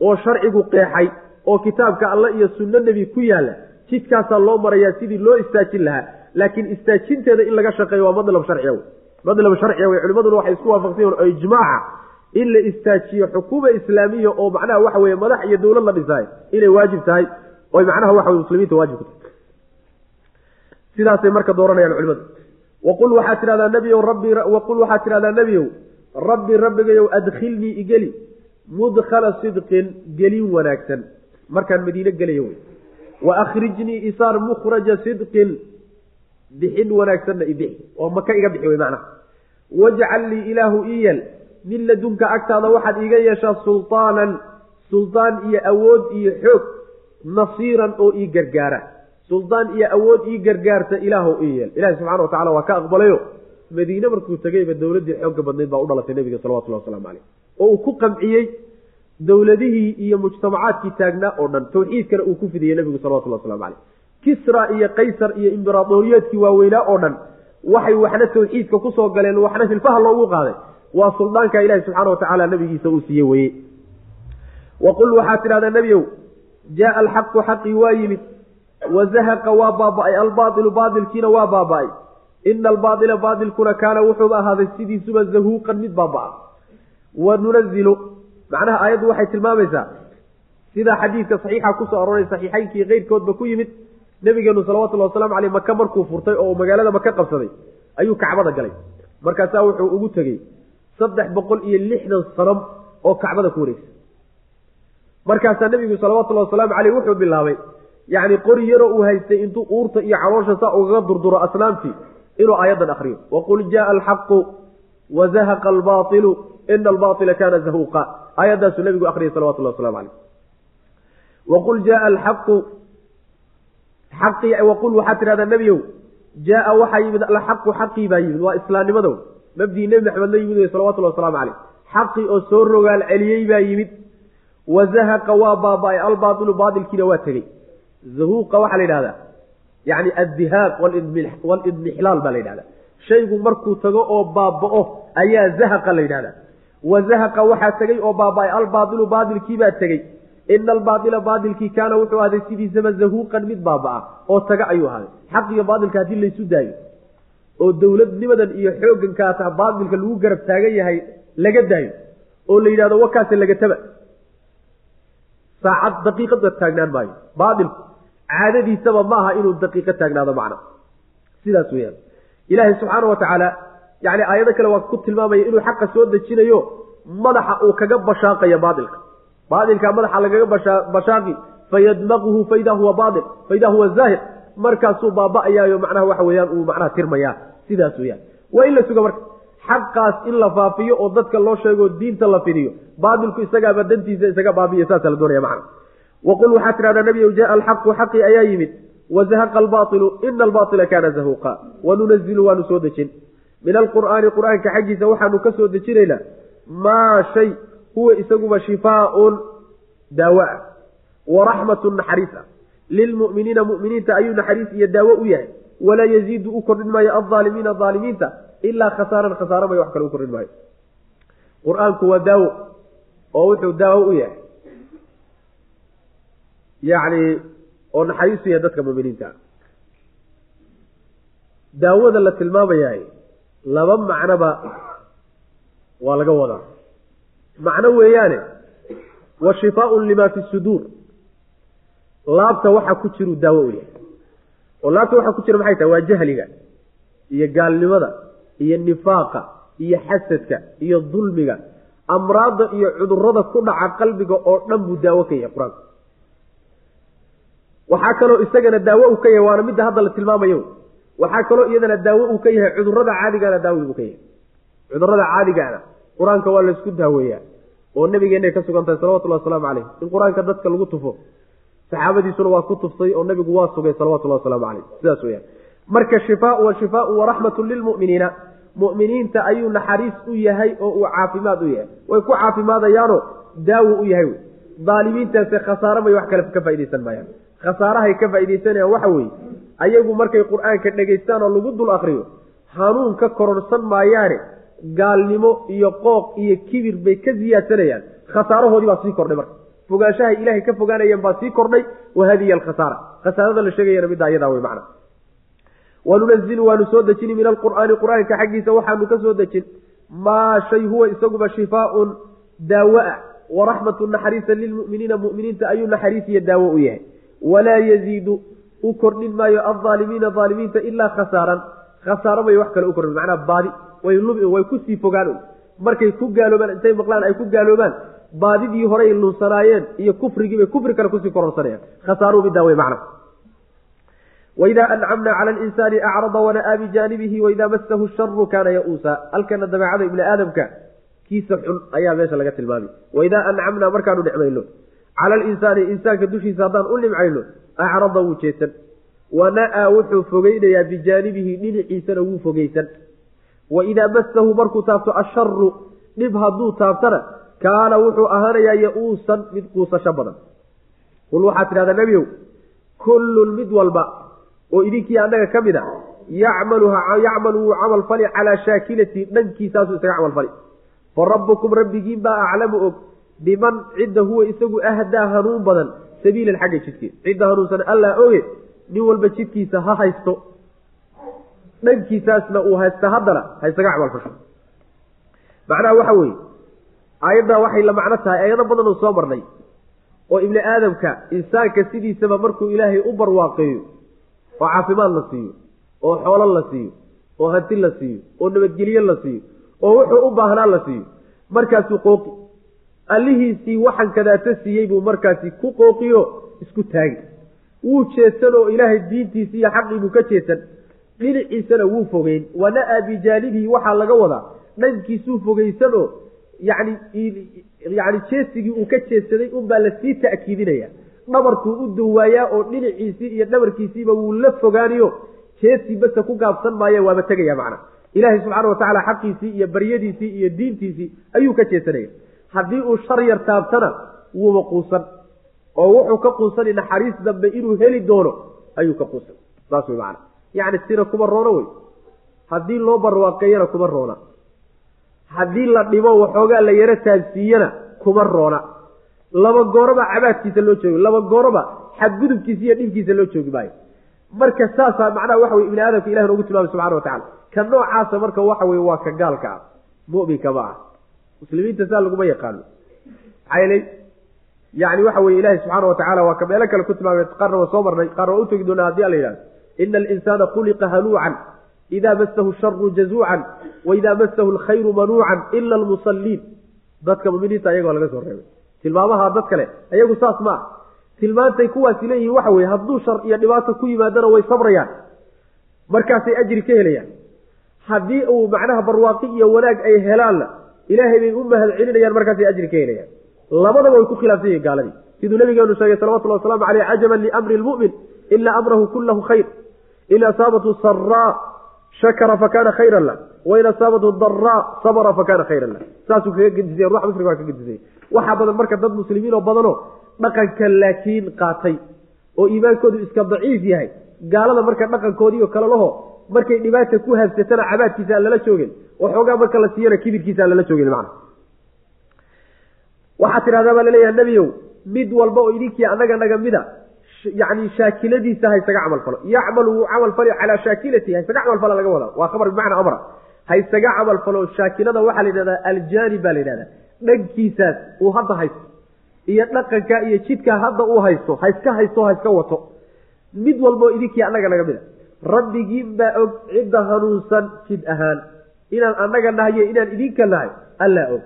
oo sharcigu qeexay oo kitaabka alle iyo sunno nebi ku yaalla jidkaasaa loo marayaa sidii loo istaajin lahaa laakiin istaajinteeda in laga shaqeeyo waa madlab sharciya wey madlab sharciya wey culimaduna waxay isku waafaqsan yihiin oo ijmaaca in la istaajiyo xukuuma islaamiya oo macnaha waxa weye madax iyo dowlad la dhisaayo inay waajib tahay. Oy macnaha waxa wey muslimiinta waajib ku tahay. Sidaasay marka dooranayaan culimadu. Waqul waxaad tidhahdaa nebiyow rabbi waqul waxaad tidhahdaa nebiyow rabbi rabbigayow adkhilnii igeli mudkhala sidqin gelin wanaagsan. Markaan madiine gelayo wey wa akhrijnii isaar mukhraja sidqin bixin wanaagsanna ibixi oo maka iga bixi wey macnaha wajcal lii ilaahu ii yel min ladunka agtaada waxaad iiga yeeshaa sultaanan suldaan iyo awood iyo xoog nasiiran oo ii gargaara. Suldaan iyo awood ii gargaarta ilaahu ii yeel ilahi subxana wa tacala waa ka aqbalayo. Madiine markuu tegeyba dowladdii xoogga badnayd baa u dhalatay nebiga salawatullahi waslamu caleyh oo uu ku qamciyey dowladihii iyo mujtamacaadkii taagnaa oo dhan. Tawxiidkana uu ku fidiyey nebigu salawatullahi waslamu caleyh kisra iyo qaysar iyo imberaadoriyaadkii waaweynaa oo dhan waxay waxna tawxiidka ku soo galeen waxna hilfaha loogu qaaday. Waa suldaanka ilahi subxaana watacaala nabigiisa uu siiye weye waqul waxaad tidhahdaa nebiyow jaaa alxaqu xaqii waa yimid wazahaqa waa baaba-ay albaailu baailkiina waa baaba-ay. Ina albaaila baailkuna kaana wuxuuba ahaaday sidiisuba zahuuqan mid baaba-a wa nunazilu macnaha aayaddu waxay tilmaamaysaa sidaa xadiidka saxiixa ku soo arooray saxiixaynkii keyrkoodba ku yimid nabigeenu salawatullahi waslamu caleyh maka markuu furtay oo magaalada maka qabsaday ayuu kacbada galay. Markaasaa wuxuu ugu tegey saddex boqol iyo lixdan sanam oo kacbada ku wareegsa markaasaa nebigu salawatullahi wasalaamu caleyh wuxuu bilaabay yacni qori yaroo uu haystay intuu uurta iyo caloosha saa ugaga durduro asnaamtii inuu aayaddan akriyo waqul jaaa alxaqu wazahaqa albailu ina albaila kana zahuuqa. Aayaddaasuu nabigu akriyay salawatullahi waslamu caleyh. Waqul jaaa alxaqu xaqii waqul waxaad tidhahdaa nebiyow jaaa waxaa yimid alxaqu xaqii baa yimid waa islaamnimadow. Mabdii nebi maxamed la yimid wey salawatullahi waslamu caleyh xaqii oo soo rogaal celiyey baa yimid. Wazahaqa waa baaba-ay baailkiina waa tegey. Zahuuqa waxaa la yidhahdaa yani addihaab walidmixlaal baa la yidhahda shaygu markuu tago oo baaba-o ayaa zahaqa la yidhahda wa zahaqa waxaa tegey oo baaba-ay albailu baailkiibaa tegey ina albaaila baailkii kaana wuxuu ahday sidiisaba zahuuqan mid baaba-a oo taga ayuu ahday xaq iyo baailka haddii laysu daayo oo dowladnimadan iyo xoogankaata baailka lagu garab taagan yahay laga daayo oo la yidhahdo wakaase lagataba saacad daqiiqada taagnaan maayo baailku caadadiisaba ma aha inuu daqiiqo taagnaado macna sidaas weyaan ilaahay subxaana wa tacaala yani aayado kale waa ku tilmaamaya inuu xaqa soo dejinayo madaxa uu kaga bashaaqayo baailka baailka madaxa lagaga bashaaqi fayadmaquhu faida huwa bail faida huwa zaahir. Markaasuu baaba-ayaayo macnaha waxa weyaan uu macnaha tirmayaa. Sidaas weyaan waa in la suga marka. Xaqaas in la faafiyo oo dadka loo sheego diinta la fidiyo. Baatilku isagaaba dantiisa isaga baabiya saasa la doonaya macna. Waqul waxaa tidhahdaa nabiyow jaaa alxaqu xaqii ayaa yimid. Wazahaqa albailu ina albaila kaana zahuuqa. Wanunazilu waanu soo dejin. Min alqur'aani qur'aanka xaggiisa waxaanu ka soo dejinaynaa maa shay huwa isaguba shifaaun daawo ah waraxmatun naxariis ah. Lilmu'miniina mu'miniinta ayuu naxariis iyo daawo u yahay. Walaa yaziidu u kordhin maayo aldaalimiina aalimiinta ilaa khasaaran khasaara mayo wax kale u kordhin maayo. Qur'aanku waa daawo oo wuxuu daawo u yahay. Yacni oo naxariis u yahay dadka mu'miniinta. Daawada la tilmaamayahay laba macnoba waa laga wadaa macno weeyaane wa shifaaun lima fi suduur. Laabta waxa ku jiru daawo yahay. Oo laabta waxa ku jira maxay tahay? Waa jahliga iyo gaalnimada iyo nifaaqa iyo xasadka iyo dulmiga amraadda iyo cudurrada ku dhaca qalbiga oo dhan buu daawo ka yahay qur'aanku waxaa kaloo isagana daawo uu ka yahay waana midda hadda la tilmaamayo. Waxaa kaloo iyadana daawo uu ka yahay cudurrada caadigaana daawo uu ka yahay. Cudurada caadigaana qur'aanka waa laysku daaweeyaa oo nabigeennay ka sugan tahay salawatullahi wasalaamu caleyh in qur'aanka dadka lagu tufo saxaabadiisuna waa ku tuftay oo nabigu waa sugay salawatullahi wasalaamu caleyh sidaas weyaan marka shifaau wa shifaaun waraxmatun lilmu'miniina mu'miniinta ayuu naxariis u yahay oo uu caafimaad u yahay. Way ku caafimaadayaanoo daawo u yahay wey. Daalimiintaase khasaaro may wax kale ka faaidaysan maayaan. Khasaarahay ka faaidaysanayaan waxa weeye ayagu markay qur'aanka dhegaystaan oo lagu dul akriyo hanuun ka kororsan maayaane gaalnimo iyo qooq iyo kibir bay ka siyaadsanayaan khasaarahoodii baa sii kordhay marka. Fogaanshahay ilaahay ka fogaanayeen baa sii kordhay wahadiya alkhasaara. Khasaarada la sheegayana middaa iyadaa wey macna. Wanunazilu waanu soo dejini min alqur'aani qur'aanka xaggiisa waxaanu ka soo dejin. Maa shay huwa isaguba shifaaun daawo ah waraxmatu naxariisa lilmu'miniina mu'miniinta ayuu naxariis iyo daawo u yahay. Walaa yaziidu u kordhin maayo aldaalimiina aalimiinta ilaa khasaaran. Khasaaro may wax kale u kordhin macnaa baadi way ku sii fogaan markay ku gaaloobaan intay maqlaan ay ku gaaloobaan baadidii horey lunsanaayeen iyo kufrigiibay kufri kale ku sii kororsanayaan khasaaruu middaa wey macna waidaa ancamna cala alinsaani acrada wana'aa bijaanibihi waidaa masahu sharu kaana ya-uusa. Halkana dabeecada ibni aadamka kiisa xun ayaa meesha laga tilmaamay waidaa ancamnaa markaanu nicmayno cala alinsaani insaanka dushiisa haddaan u nimcayno acrada wuu jeesan. Wana'aa wuxuu fogeynayaa bijaanibihi dhinaciisana wuu fogeysan waidaa masahu markuu taabto asharu dhib hadduu taabtana kaana wuxuu ahaanayaa ya-uusan mid quusasho badan. Qul waxaad tidhahdaa nebiow kullun mid walba oo idinkii annaga ka mid a yacmalu yacmalu wuu camal fali calaa shaakilati dhankiisaasuu isaga camal fali. Fa rabbukum rabbigiin baa aclamu og biman cidda huwa isagu ahdaa hanuun badan sabiilan xagga jidkeed cidda hanuunsan allaa oge nin walba jidkiisa ha haysto dhankiisaasna uu haysta haddana ha isaga camal fasho. Macnaha waxa weeye aayaddaa waxay la macno tahay ayado badan oo soo marnay oo ibni aadamka insaanka sidiisaba markuu ilaahay u barwaaqeeyo oo caafimaad la siiyo oo xoolo la siiyo oo hanti la siiyo oo nabadgelyo la siiyo oo wuxuu u baahnaa la siiyo. Markaasuu qooqi allihiisii waxan kadaata siiyey buu markaasi ku qooqiyo isku taagi. Wuu jeedsan oo ilaahay diintiisi iyo xaqiibuu ka jeedsan dhinaciisana wuu fogeyn. Wana-a bijaanibihi waxaa laga wadaa. Dhankiisuu fogeysanoo yani yani jeesigii uu ka jeedsaday unbaa la sii ta'kiidinaya. Dhabarkuu u dawaayaa oo dhinaciisii iyo dhabarkiisiiba wuu la fogaaniyo. Jeesii basa ku gaabsan maayo waaba tegaya macna. Ilaahay subxaana watacaala xaqiisii iyo baryadiisii iyo diintiisii ayuu ka jeesanaya. Haddii uu shar yar taabtana wuuba quusan. Oo wuxuu ka quusani naxariis dambe inuu heli doono ayuu ka quusan. Saas wey macana yacni sina kuma roono wey haddii loo barwaaqeeyana kuma roona. Haddii la dhimo waxoogaa la yaro taabsiiyana kuma roona. Laba gooroba cabaadkiisa loo joogi laba gooroba xadgudubkiisa iyo dhibkiisa loo joogi maayo. Marka saasaa macnaha waxa wey ibni aadamka ilahi noogu tilmaamay subxana wa tacala ka noocaasa marka waxa weye waa ka gaalka ah. Mu'minka ma ah muslimiinta saa laguma yaqaano. Maxaa yeelay yani waxa weye ilahi subxaana wa tacala waa ka meelo kale ku tilmaamay qaarna waa soo marnay qaarna waa utegi doonaa haddii ala yidhahdo ina alinsaana khuliqa haluucan ida masahu sharu jazuucan waida masahu alkhayru manuucan ila almusaliin dadka muminiinta ayagoo laga soo reebay tilmaamaha dad kale ayagu saas ma ah tilmaantay kuwaasi leeyihiin waxa weye hadduu shar iyo dhibaato ku yimaadana way sabrayaan markaasay ajri ka helayaan haddii uu macnaha barwaaqi iyo wanaag ay helaanna ilaahay bay u mahad celinayaan markaasay ajri ka helayaan labadaba way ku khilaafsan yihiin gaaladii siduu nabigeenu sheegay salawatullahi waslamu caleyh cajaban liamri lmu'min ina amrahu kullahu khayr in asaabathu saraa shakara fakana khayran lah wain asaabathu daraa sabra fakana khayran lah saasuu kaga gedisay ruuxa muslimka waa ka gedisay waxaa badan marka dad muslimiin oo badanoo dhaqanka laakiin qaatay oo iimaankoodu iska daciif yahay gaalada marka dhaqankoodiiyo kale laho markay dhibaata ku habsatana cabaadkiisa aan lala joogin waxoogaa marka la siiyana kibirkiisa aan lala joogin macna waxaa tidhahdaa baa laleeyaha nebiyow mid walba oo idinkii annaga naga mida yani shaakiladiisa haysaga camal falo. Yacmal wuu camal fali calaa shaakilati haysaga camal fala laga wadaa waa khabar bimacnaa amra haysaga camal falo shaakilada waxaa la yidhahdaa aljaanib baa la yidhahdaa. Dhankiisaas uu hadda haysto iyo dhaqanka iyo jidkaa hadda uu haysto haiska haysto haiska wato. Mid walboo idinkii annaga naga mida. Rabbigiin baa og cidda hanuunsan jid ahaan. Inaan annaga nahayo inaan idinka nahay allaa og.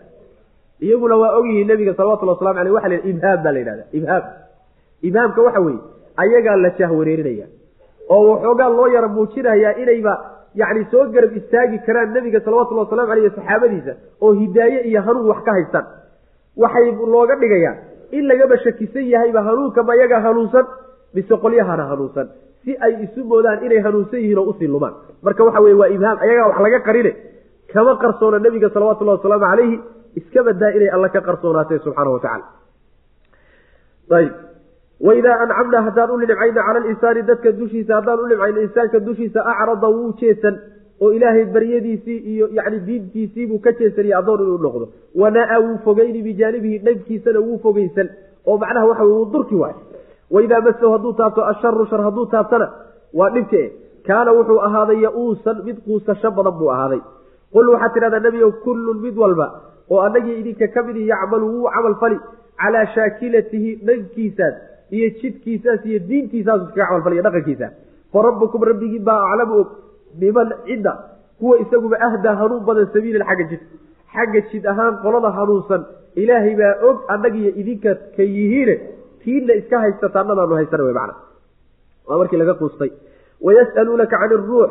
Iyaguna waa ogyihiin nabiga salawatulli waslamu aleyh waxa la ibhaam baa la yidhahda ibhaam ibhaamka waxa weeye ayagaa la jahwareerinaya oo waxoogaa loo yara muujinayaa inayba yacni soo garab istaagi karaan nebiga salawatullhi waslamu aleyh saxaabadiisa oo hidaaye iyo hanuun wax ka haystaan. Waxay looga dhigayaa in lagaba shakisan yahayba hanuunka ma yagaa hanuunsan mise qolyahana hanuunsan si ay isu moodaan inay hanuunsan yihiin oo u sii lumaan. Marka waxa weye waa ibhaam ayagaa wax laga qarine kama qarsoona nebiga salawatullahi wasalaamu calayhi iska badaa inay alla ka qarsoonaatee subxaana wa tacala ayb waidaa ancamnaa haddaan u nimcayna cala linsaani dadka dushiisa haddaan u nimcayno insaanka dushiisa acrada wuu jeesan oo ilaahay baryadiisii iyo yani diintiisiibuu ka jeesaniya addoon inuu noqdo wanaa wuu fogeyni bijaanibihi dhankiisana wuu fogeysan oo macnaha waxa wuu durki waay waidaa masahu hadduu taabto asharu shar hadduu taabtana waa dhibke kaana wuxuu ahaaday ya-uusan mid quusasho badan buu ahaaday qul waxaad tidhahdaa nebiyow kullun mid walba oo annagii idinka ka midi yacmalu wuu camal fali calaa shaakilatihi dhankiisaas iyo jidkiisaas iyo diintiisaas iskaga camal faliyo dhaqankiisa. Fa rabbukum rabbigiin baa aclamu og biman cidda kuwa isaguba ahdaa hanuun badan sabiilan xagga jid. Xagga jid ahaan qolada hanuunsan ilaahay baa og annagiyo idinka ka yihiine tiinna iska haysata annadaanu haysana wey macna. Waa markii laga quustay. Wayas'aluunaka can iruux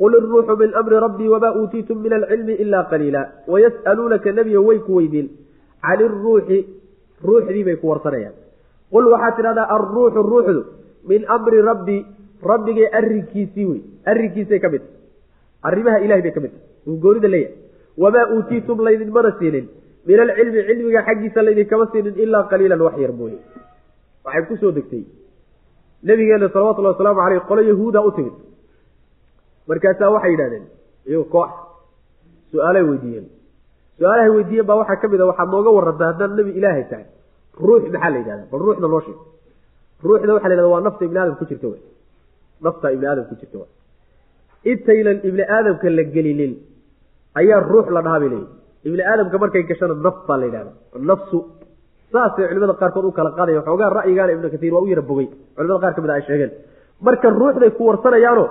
qul iruuxu min amri rabbii wamaa uutiitum min alcilmi ilaa qaliila. Wayas'aluunaka nebiyo way ku weydiin. Can iruuxi ruuxdii bay ku warsanayaan qul waxaad tidhahdaa alruuxu ruuxdu min amri rabbii rabbigay arrinkiisii wey arrinkiisay ka mid tahy arrimaha ilahay bay ka mid tahay goonida leeyahay. Wamaa uutiitum laydinmana siinin min alcilmi cilmiga xaggiisa laydinkama siinin ilaa qaliilan wax yar mooye. Waxay ku soo degtay. Nabigeena salawatullahi wasalaamu caleyh qolo yahuuda u timid. Markaasaa waxay yidhahdeen iyago koox su'aalay weydiiyeen. Su'aalahay weydiiyeen baa waxaa ka mid a waxaad nooga warrantaa haddaan nebi ilaahay tahay ruux maxaa la yidhahda bal ruuxda loo sheeg ruuxda waxa la yhahda waa nafta ibni aadam ku jirta wey nafta ibni aadam ku jirta wey intaynan ibni aadamka la gelinin ayaa ruux la dhahaa bay leeyihi ibni aadamka markay gashana naf baa la yidhahda nafsu saasay culimada qaarkood u kala qaadaya xoogaa ra'yigaana ibnu katiir waa u yara bogey culimada qaar ka mid a ay sheegeen. Marka ruuxday ku warsanayaano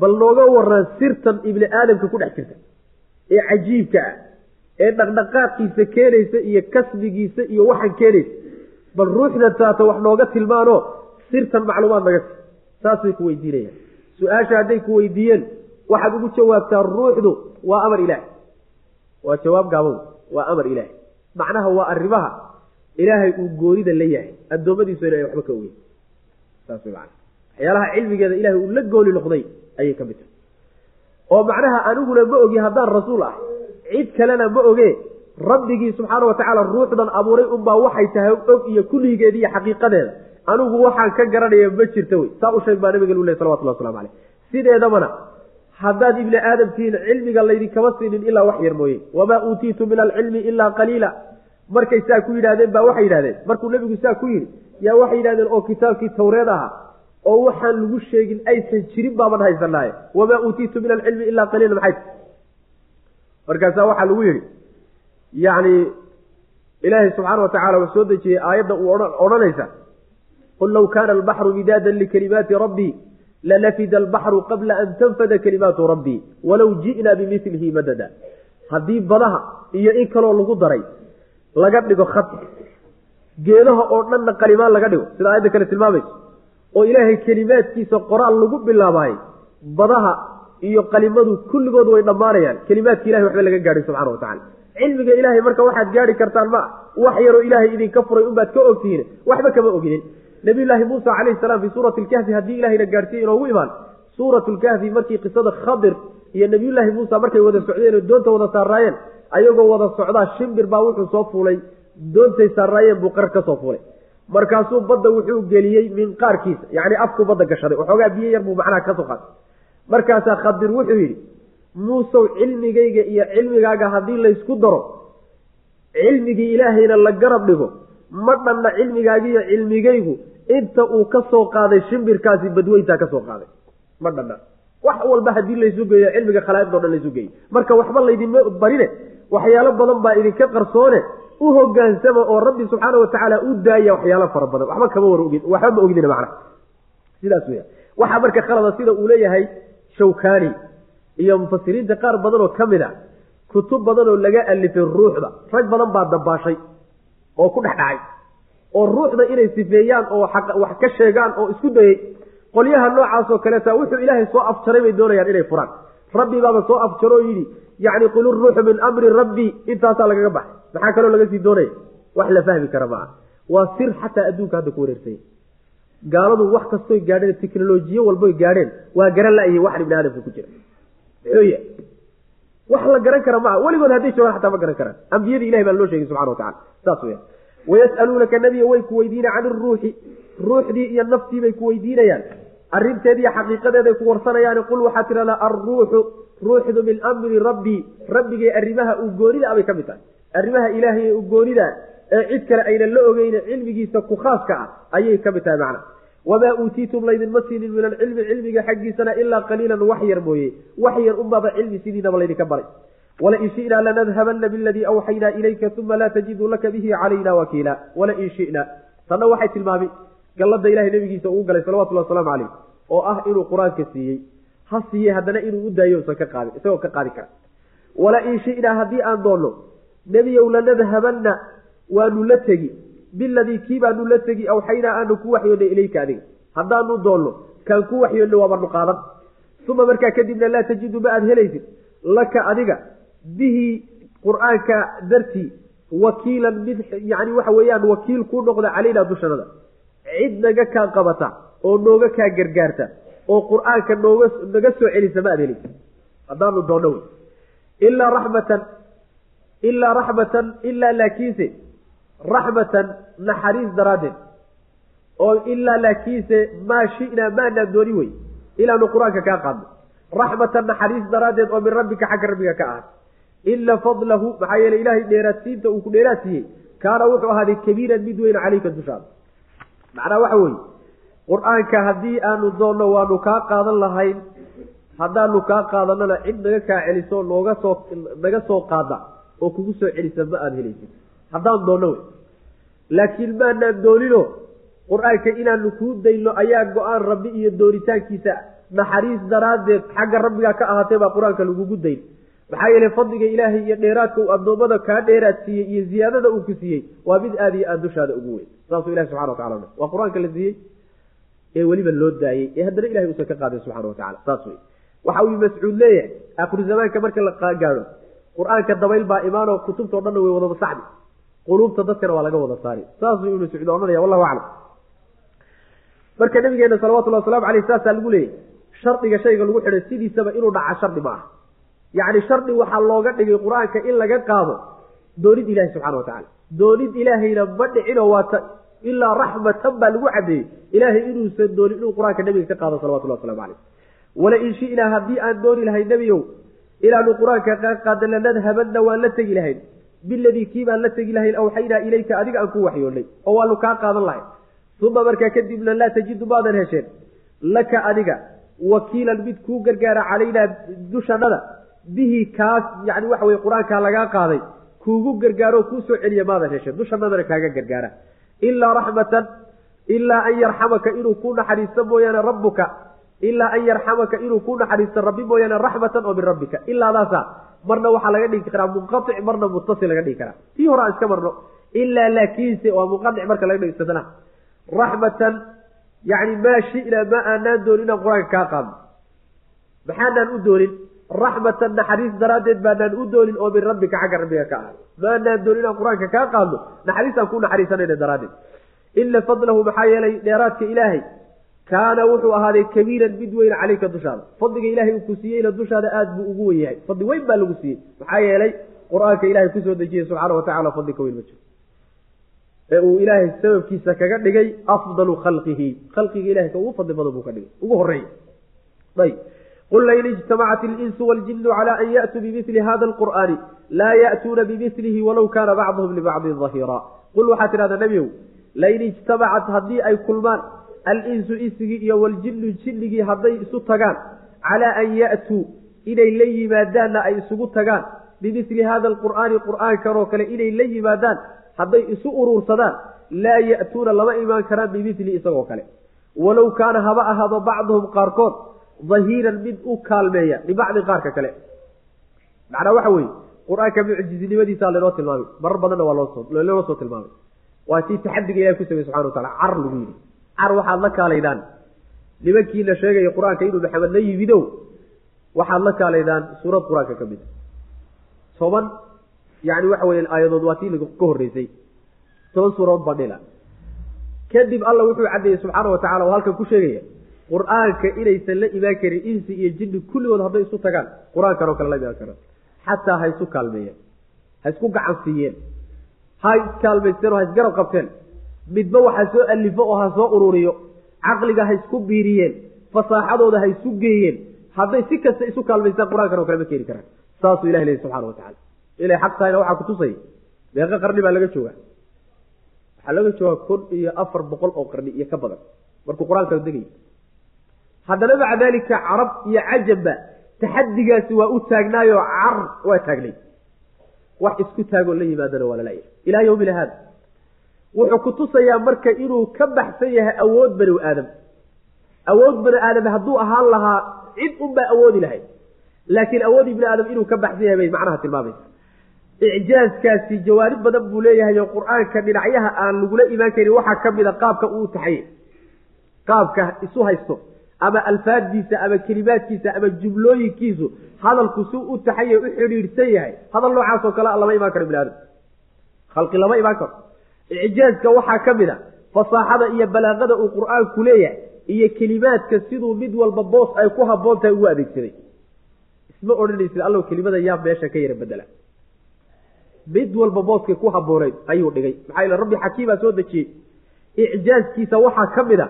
bal nooga waraan sirtan ibni aadamka ku dhex jirta. Ee cajiibka ah ee dhaqdhaqaaqiisa keenaysa iyo kasbigiisa iyo waxaan keenaysa. Bal ruuxdan taata wax nooga tilmaano sirtan macluumaad naga si saasay ku weydiinayaan. Su'aasha hadday ku weydiiyeen waxaad ugu jawaabtaa ruuxdu waa amar ilaahi waa jawaab gaabow waa amar ilaahi macnaha waa arrimaha ilaahay uu goonida la yahay. Addoommadiisu inay waxba ka ogeyn saas way macana waxyaalaha cilmigeeda ilahay uu la gooni noqday ayay ka mid tahay. Oo macnaha aniguna ma ogi haddaan rasuul ah cid kalena ma oge rabbigii subxaana wa tacaala ruuxdan abuuray unbaa waxay tahay og iyo kulligeeda iyo xaqiiqadeeda. Anigu waxaan ka garanaya ma jirta wey. Saa u sheeg baa nabiga lu leh salawatullah waslamu caleyh sideedabana haddaad ibni aadam tihiin cilmiga laydinkama siinin ilaa wax yar mooye. Wamaa uutiitu min alcilmi ilaa qaliila. Markay saa ku yidhahdeen baa waxay yidhahdeen markuu nebigu saa ku yidhi yaa waxay yidhahdeen oo kitaabkii tawreed ahaa oo waxaan lagu sheegin aysan jirin baaban haysanaaye wamaa uutiitu min alcilmi ilaa qaliila maxay markaasaa waxaa lagu yidhi yacni ilaahay subxaana wa tacala wuxuu soo dejiyey aayadda uu odhanaysa qul low kaana albaxru midaadan likalimaati rabbii lanafida albaxru qabla an tanfada kalimaatu rabbii walow ji'naa bimilihi madada. Haddii badaha iyo in kaloo lagu daray laga dhigo khad geedaha oo dhanna qalimaan laga dhigo sida aayadda kale tilmaamayso oo ilaahay kelimaadkiisa qoraal lagu bilaabaayey badaha iyo qalimadu kulligood way dhammaanayaan. Kelimaadka ilahay waxba laga gaadhay subxana wa tacala cilmiga ilaahay marka waxaad gaadhi kartaan ma wax yaroo ilaahay idinka furay unbaad ka ogtihiin. Waxba kama oginin. Nabiyullaahi muusa calayhi salaam fii suurati lkahfi haddii ilahayna gaadhsiiya inoogu imaan suuratu lkahfi markii qisada khadir iyo nabiyullaahi muusa markay wada socdeen oo doonta wada saaraayeen ayagoo wada socdaa shimbir baa wuxuu soo fuulay. Doontay saaraayeen buu qarar ka soo fuulay. Markaasuu badda wuxuu geliyey minqaarkiisa yacni afkuu badda gashaday. Waxoogaa biyo yar buu macnaha ka soo qaatay markaasaa khadir wuxuu yidhi muusow cilmigayga iyo cilmigaaga haddii laysku daro cilmigii ilaahayna la garab dhigo ma dhanna cilmigaagiiyo cilmigaygu inta uu ka soo qaaday shimbirkaasi badweyntaa ka soo qaaday. Ma dhanna. Wax walba haddii laysu geeyo cilmiga khalaa'iqdo dhan laysu geeyo. Marka waxba laydinma barine waxyaalo badan baa idinka qarsoone u hogaansama oo rabbi subxaana wa tacaala u daaya waxyaalo fara badan. Waxba kama war waxba ma ogdina macna. Sidaas weya waxaa marka khalada sida uu leeyahay shawkani iyo mufasiriinta qaar badan oo ka mid a kutub badan oo laga alifay ruuxda rag badan baa dabaashay oo ku dhex dhacay oo ruuxda inay sifeeyaan oo wax ka sheegaan oo isku dayey qolyaha noocaasoo kaleeta wuxuu ilaahay soo afjaray bay doonayaan inay furaan. Rabbi baaba soo afjaro yidhi yacni qul iruuxu min amri rabbi intaasaa lagaga baxay. Maxaa kaloo laga sii doonaya? Wax la fahmi kara maaha. Waa sir xataa adduunka hadda ku wareersanya gaaladu wax kastoy gaadheen teknolojiye walboy gaadheen. Waa garan la-yihi wax ibni aadamka ku jira yahay wax la garan kara maaha. Weligood hadday joogaan xataa ma garan karaan. Ambiyadii ilahi baa loo sheegay subxana wa tacala saas weya wayas'aluunaka nebiga way ku weydiina can iruuxi ruuxdii iyo naftii bay ku weydiinayaan. Arrinteediiyo xaqiiqadeeday ku warsanayaan. Qul waxaa tidhahdaa alruuxu ruuxdu min amri rabbii rabbigay arrimaha uu goonida abay ka mid tahay. Arrimaha ilaahay ee u goonida ee cid kale aynan la ogeyne cilmigiisa ku khaaska ah ayay ka mid tahay macna wamaa uutiitum laydinma siinin min alcilmi cilmiga xaggiisana ilaa qaliilan wax yar mooye wax yar unbaaba cilmi sidiinaba laydinka baray walain shi'naa lanadhabana biladii awxaynaa ilayka uma laa tajidu laka bihi calayna wakiila walain shi'na tanna waxay tilmaamay gallada ilahay nabigiisa uu galay salawatullahi wasalaamu caleyh oo ah inuu qur'aanka siiyey ha siiyey haddana inuu u daayo usan ka qaadin isagoo ka qaadi kara walain shi'naa haddii aan doonno nebiyow lanadhabanna waanu la tegi biladii kii baanu la tegi awxaynaa aanu ku waxyoonnay ilayka adiga. Haddaanu doonno kaan ku waxyoonnay waabanu qaadan. Uma markaa kadibna laa tajidu ma aad helaysid? Laka adiga bihi qur'aanka dartii wakiilan mid yani waxa weeyaan wakiil kuu noqda calaynaa dushanada. Cid naga kaa qabata oo nooga kaa gargaarta oo qur'aanka nooga naga soo celisa ma aad helaysid? Haddaanu doonno wey. Ilaa raxmatan ilaa raxmatan ilaa laakiinse raxmatan naxariis daraaddeed. Oo ilaa laakiinse maa shinaa maanaan dooni wey. Ilaanu qur'aanka kaa qaadno raxmatan naxariis daraaddeed oo min rabbika xagga rabbiga ka ahaad ina fadlahu maxaa yeele ilaahay dheeraadsiinta uu ku dheeraad siiyey kaana wuxuu ahaaday kabiiran mid weyn caleyka dushaada. Macnaa waxa weeye qur'aanka haddii aanu doonno waanu kaa qaadan lahayn haddaanu kaa qaadanona cid naga kaa celiso nooga soo naga soo qaada oo kugu soo celisa ma aada helaysid haddaan doonno wey. Laakiin maanaan doonino qur'aanka inaanu kuu dayno ayaa go'aan rabbi iyo doonitaankiisa naxariis daraaddeed xagga rabbigaa ka ahaatay baa qur'aanka lagugu dayn. Maxaa yeele fadliga ilaahay iyo dheeraadka uu addoommada kaa dheeraad siiyey iyo ziyaadada uu ku siiyey waa mid aada iyo aada dushaada ugu weyn. Saasuu ilahi subxana wa tacala waa qur'aanka la siiyey ee weliba loo daayey ee haddana ilahay uusan ka qaadin subxana wa tacala. Saas wey waxa uu mascuud leeyahay aakhiru zamaanka marka la gaadho qur'aanka dabayl baa imaanoo kutubtao dhanna way wada masaxdi quluubta dadkana waa laga wada saari. Saasuu ibnu mascuud odhanaya wallahu aclam marka nabigeena salawatullhi waslamu aleyh saasaa lagu leeyahy shardiga shayga lagu xidhay sidiisaba inuu dhaca shardi ma aha. Yacni shardi waxaa looga dhigay qur'aanka in laga qaado doonid ilahi subxana wa tacala doonid ilaahayna ma dhicino waata ilaa raxmatan baa lagu cadeeyey ilaahay inuusan doonin inuu qur'aanka nabiga ka qaado salawatullah waslamu caleyh wala in shinaa haddii aan dooni lahay nebiyow inaanu qur'aanka kaa qaada lanadhabanna waan la tegi lahayn biladii kii baan la tegi lahayn awxaynaa ilayka adiga aan ku waxyoonnay oo waanu kaa qaadan lahay. Uma markaa kadibna laa tajidu maadan hesheen laka adiga wakiilan mid kuu gargaara calaynaa dushannada bihi kaas yani waxa weye qur'aankaa lagaa qaaday kuugu gargaaro kuu soo celiya maadan hesheen dushannadana kaaga gargaara. Ilaa raxmatan ilaa an yarxamaka inuu ku naxariisto mooyaane rabbuka ilaa an yarxamaka inuu ku naxariisto rabbi mooyaane raxmatan oo min rabbika ilaadaasa marna waxaa laga dhigi karaa munqaic marna muttasil laga dhigi karaa. Tii hore aan iska marno. Ilaa laakiinse waa munqaic marka laga istitnaa raxmatan yani maa shina ma aanaan doonin inaan qur'aanka kaa qaadno. Maxaanaan u doonin? Raxmatan naxariis daraaddeed baanaan u doonin oo min rabbika xagga rabbiga ka ahay. Maanaan doonin inaan qur'aanka kaa qaadno. Naxariistaan ku naxariisanayna daraaddeed. Ina fadlahu maxaa yeelay dheeraadka ilaahay kaana wuxuu ahaaday kabiiran mid weyn caleyka dushaada. Fadliga ilahay uu ku siiyeyna dushaada aada buu ugu wen yahay fadli weyn baa lagu siiyey. Maxaa yeelay qur'aanka ilahay ku soo dejiyey subxaana wa tacala fadli ka weyn ma jiro. Ee uu ilaahay sababkiisa kaga dhigay afdalu khalqihi. Khalqiga ilahay ka ugu fadli badan buu ka dhigay. Ugu horreeya ayb qul lain ijtamacat ilinsu waljinu cala an ya'tuu bimili hada alqur'aani laa ya'tuuna bimilihi walow kaana bacduhum libacdin dahiira qul waxaa tidhahdaa nebiyow lain ijtamacat haddii ay kulmaan alinsu insigii iyo waljinu jinnigii hadday isu tagaan calaa an ya'tuu inay la yimaadaanna ay isugu tagaan. Bimili hada alqur'aani qur'aankanoo kale inay la yimaadaan hadday isu uruursadaan laa ya'tuuna lama imaan karaan bimili isagoo kale. Walow kaana haba ahaado bacduhum qaarkood dahiiran mid u kaalmeeya libacdin qaarka kale. Macnaa waxa weeye qur'aanka mucjizinimadiisa laynoo tilmaamay marar badanna waa looloo soo tilmaamay. Waa tii taxadiga ilahi ku samey subxana wa tacala car lagu yidhi car waxaad la kaalaydaan. Nimankiina sheegaya qur'aanka inuu maxamed la yimidow waxaad la kaalaydaan suurad qur'aanka ka mid a toban yani waxa weya aayadood waa tii ka horreysay. Toban suuradood baa dhila. Kadib alla wuxuu caddeeyey subxaana wa tacala oo halkan ku sheegaya qur'aanka inaysan la imaan karin insi iyo jinni kulligood hadday isu tagaan qur'aankan oo kale la imaan karaan xataa ha isu kaalmeeyeen ha isku gacan siiyeen ha iskaalmaysteen oo ha isgarab qabteen midba waxa soo alifo oo ha soo ururiyo. Caqliga ha isku biiriyeen fasaaxadooda ha isu geeyeen hadday si kasta isu kaalmaystaan qur'aankan oo kale ma keeni karaan. Saasuu ilahi leey subxana wa tacala inay xaq tahayna waxaa kutusay meeqa qarni baa laga joogaa. Waxaa laga joogaa kun iyo afar boqol oo qarni iyo ka badan. Markuu qur'aanka degay. Haddana maca daalika carab iyo cajabba taxadigaasi waa u taagnaayo car waa taagnay wax isku taagoo la yimaadana waa lalayahay ilaa yawmina haada wuxuu kutusayaa marka inuu ka baxsan yahay awood bani aadam. Awood bani aadam hadduu ahaan lahaa cid unbaa awoodi lahayd. Laakiin awood ibni aadam inuu ka baxsan yahay bay macnaha tilmaamaysa icjaaskaasi jawaanib badan buu leeyahay oo qur'aanka dhinacyaha aan lagula imaan karin waxaa ka mid a qaabka uu taxaye qaabka isu haysto ama alfaaddiisa ama kelimaadkiisa ama jumlooyinkiisu hadalku si u taxaye u xidhiidhsan yahay. Hadal noocaas oo kale lama imaan karo ibni aadam. Khalqi lama imaan karo icjaaska waxaa ka mid a fasaaxada iyo balaaqada uu qur'aanku leeyahay iyo kelimaadka siduu mid walba boos ay ku habboon tahay ugu adeegsaday. Isma odhanaysid allow kelimada yaa meesha ka yara bedela mid walba booskay ku habbooneyd ayuu dhigay. Maxaa yele rabbi xakiimaa soo dejiyey. Icjaaskiisa waxaa ka mid a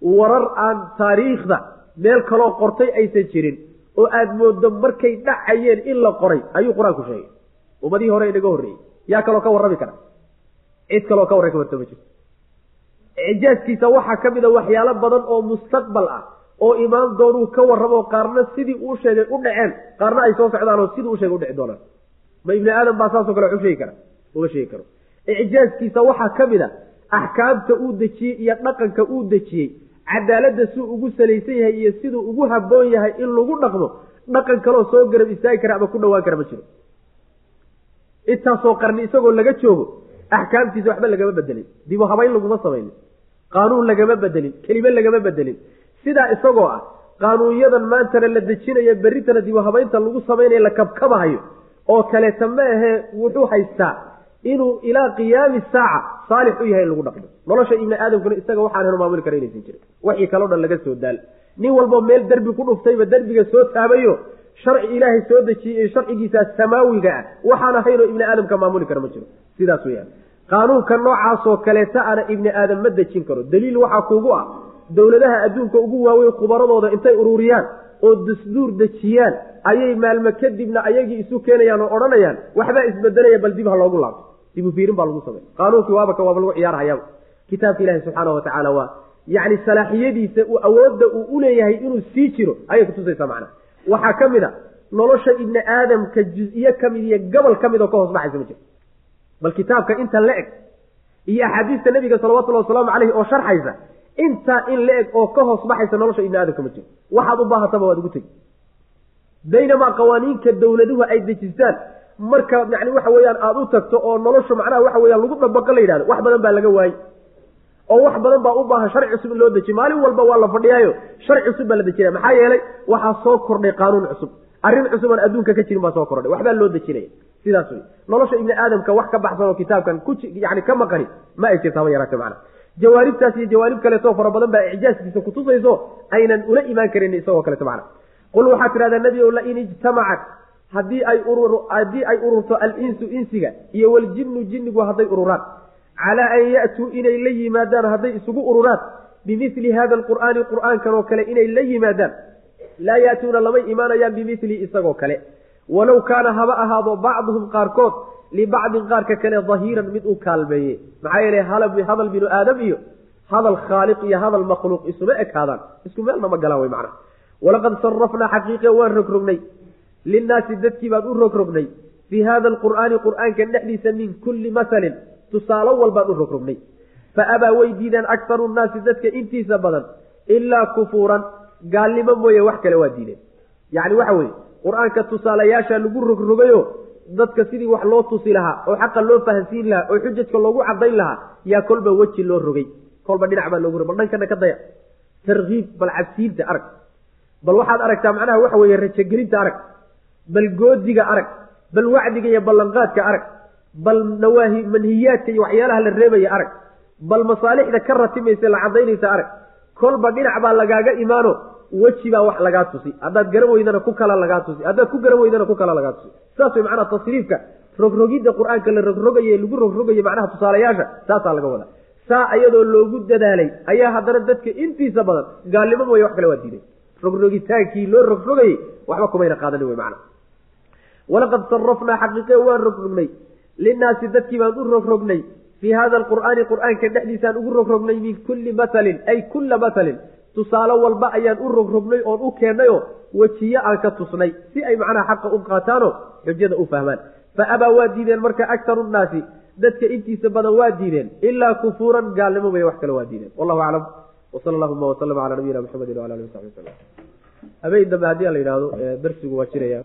warar aan taariikhda meel kaloo qortay aysan jirin oo aada moodo markay dhacayeen in la qoray ayuu qur'aanku sheegay. Ummadihii hore inaga horreeyey. Yaa kaloo ka warrami kara cid kaloo ka warran ma jirto. Icjaaskiisa waxaa ka mid a waxyaalo badan oo mustaqbal ah oo imaan doonuu ka warramo qaarna sidii uu sheegay u dhaceen qaarna ay soo socdaan oo sidii uu sheegay udhici doonaan. Ma ibni aadam baa saasoo kale wax u sheegi kara uma sheegi karo. Icjaaskiisa waxaa ka mid a axkaamta uu dejiyey iyo dhaqanka uu dejiyey cadaaladda siduu ugu salaysan yahay iyo siduu ugu habboon yahay in lagu dhaqmo dhaqan kaloo soo garab istaagi kara ama ku dhawaan kara ma jiro. Intaasoo qarni isagoo laga joogo axkaamtiisa waxba lagama bedelin. Dibu habayn laguma samaynin. Qaanuun lagama bedelin. Kelime lagama bedelin. Sidaa isagoo ah qaanuunyadan maantana la dejinayo berritana dib u habaynta lagu samaynayo la kabkabahayo oo kaleeta ma ahee wuxuu haystaa inuu ilaa qiyaami saaca saalix u yahay in lagu dhaqmo nolosha ibni aadamkuna isaga waxaan hanu maamuli kara inaysan jirin waxii kaleo dhan laga soo daal. Nin walbo meel derbi ku dhuftayba derbiga soo taabayo sharci ilaahay soo dejiyey ee sharcigiisa samaawiga ah waxaan ahaynoo ibni aadamka maamuli kara ma jiro. Sidaas weyaan qaanuunka noocaasoo kaleeta ana ibni aadam ma dejin karo. Daliil waxaa kuugu ah dowladaha adduunka ugu waaweyn khubaradooda intay ururiyaan oo dasduur dejiyaan ayay maalmo kadibna ayagii isu keenayaan oo odhanayaan waxbaa isbedelaya bal dib ha loogu laabto. Dibu fiirin baa lagu samey qaanuunkii waabaka waaba lagu ciyaarhayaaba kitaabka ilahi subxaana wa tacaala waa yacni salaaxiyadiisa awoodda uu uleeyahay inuu sii jiro ayay kutusaysaa macnaha waxaa ka mid a nolosha ibni aadamka juz-iyo ka mid iyo gobol ka mid oo ka hoos baxaysa ma jiro bal kitaabka inta la eg iyo axaadiista nabiga salawatullahi wasalaamu caleyhi oo sharxaysa intaa in la eg oo ka hoos baxaysa nolosha ibni aadamka ma jiro waxaad u baahataba waad ugu tegi. Baynamaa qawaaniinka dowladuhu ay dejistaan marka yani waxa weeyaan aada u tagto oo nolosha macnaha waxa weyaan lagu dhabaqa la yidhahdo wax badan baa laga waayey oo wax badan baa u baahan sharci cusub in loo dejiyo. Maalin walba waa la fadhiyaayo sharci cusub baa la dejinaya maxaa yeelay waxaa soo kordhay qaanuun cusub. Arrin cusub aan adduunka ka jirin baa soo kordhay. Waxbaa loo dejinaya. Sidaas wey nolosha ibni aadamka wax ka baxsan oo kitaabkan ku yani ka maqani ma ay jirta haba yaraate macna. Jawaanibtaas iyo jawaanib kaleetoo fara badan baa icjaaskiisa kutusayso aynan ula imaan karin isagoo kaleeto macna. Qul waxaad tidhahdaa nebi o lain ijtamacat haddii ay urur haddii ay ururto al-insu insiga iyo waljinnu jinnigu hadday ururaan calaa an ya'tuu inay la yimaadaan hadday isugu ururaan bimili hada alqur'aani qur'aankan oo kale inay la yimaadaan laa ya'tuuna lamay imaanayaan bimilihi isagoo kale walow kaana haba ahaado bacduhum qaarkood libacdin qaarka kale dahiiran mid u kaalmeeye maxaa yeele hadal binu aadam iyo hadal khaaliq iyo hadal makhluuq isuma ekaadaan isku meelna ma galaan wey macnaha walaqad sarafnaa xaqiiqe waan rogrognay linnaasi dadkii baan u rogrognay fii hada alqur'aani qur'aankan dhexdiisa min kulli masalin tusaalo walbaan u rogrognay fa abaa way diideen aktaru nnaasi dadka intiisa badan ilaa kufuuran gaalnimo mooye wax kale waa diideen. Yacni waxa weeye qur'aanka tusaalayaasha lagu rogrogayo dadka sidii wax loo tusi lahaa oo xaqa loo fahansiin lahaa oo xujajka loogu cadayn lahaa yaa kolba weji loo rogay. Kolba dhinac baa loogu bal dhankana ka daya tarkiib bal cabsiinta arag. Bal waxaad aragtaa macnaha waxa weeye rajogelinta arag. Bal goodiga arag. Bal wacdiga iyo ballanqaadka arag bal nawaahi manhiyaadka iyo waxyaalaha la reebaya arag. Bal masaalixda ka ratimaysa la cadaynaysa arag. Kolba dhinac baa lagaaga imaano weji baa wax lagaa tusi. Haddaad garan weydana ku kala lagaa tusi. Haddaad ku garan weydana ku kala lagaa tusi. Saas way macnaha tasriifka. Rogrogidda qur'aanka la rogrogaye lagu rogrogaye macnaha tusaalayaasha saasaa laga wadaa. Saa iyadoo loogu dadaalay ayaa haddana dadka intiisa badan gaalnimo mooye wax kale waa diiday rogrogitaankii loo rogrogayey waxba kumayna qaadanin wey macnaha. Walaqad sarafnaa xaqiiqe waan rogrognay linnaasi dadkii baan u rogrognay fii hada alqur'aani qur'aanka dhexdiisaan ugu rogrognay min kulli masalin ay kulla masalin tusaale walba ayaan u rogrognay oon u keennayoo wejiyo aan ka tusnay si ay macnaha xaqa u qaataanoo xujada u fahmaan fa abaa waa diideen marka aktaru nnaasi dadka intiisa badan waa diideen ilaa kufuuran gaalnimo bay wax kale waa diideen wallahu aclam wsala allahuma waslama calaa nabiyina maxamedi wala alihi wasaxbi wasalam habeen dambe haddii a la yidhahdo darsigu waa jiraya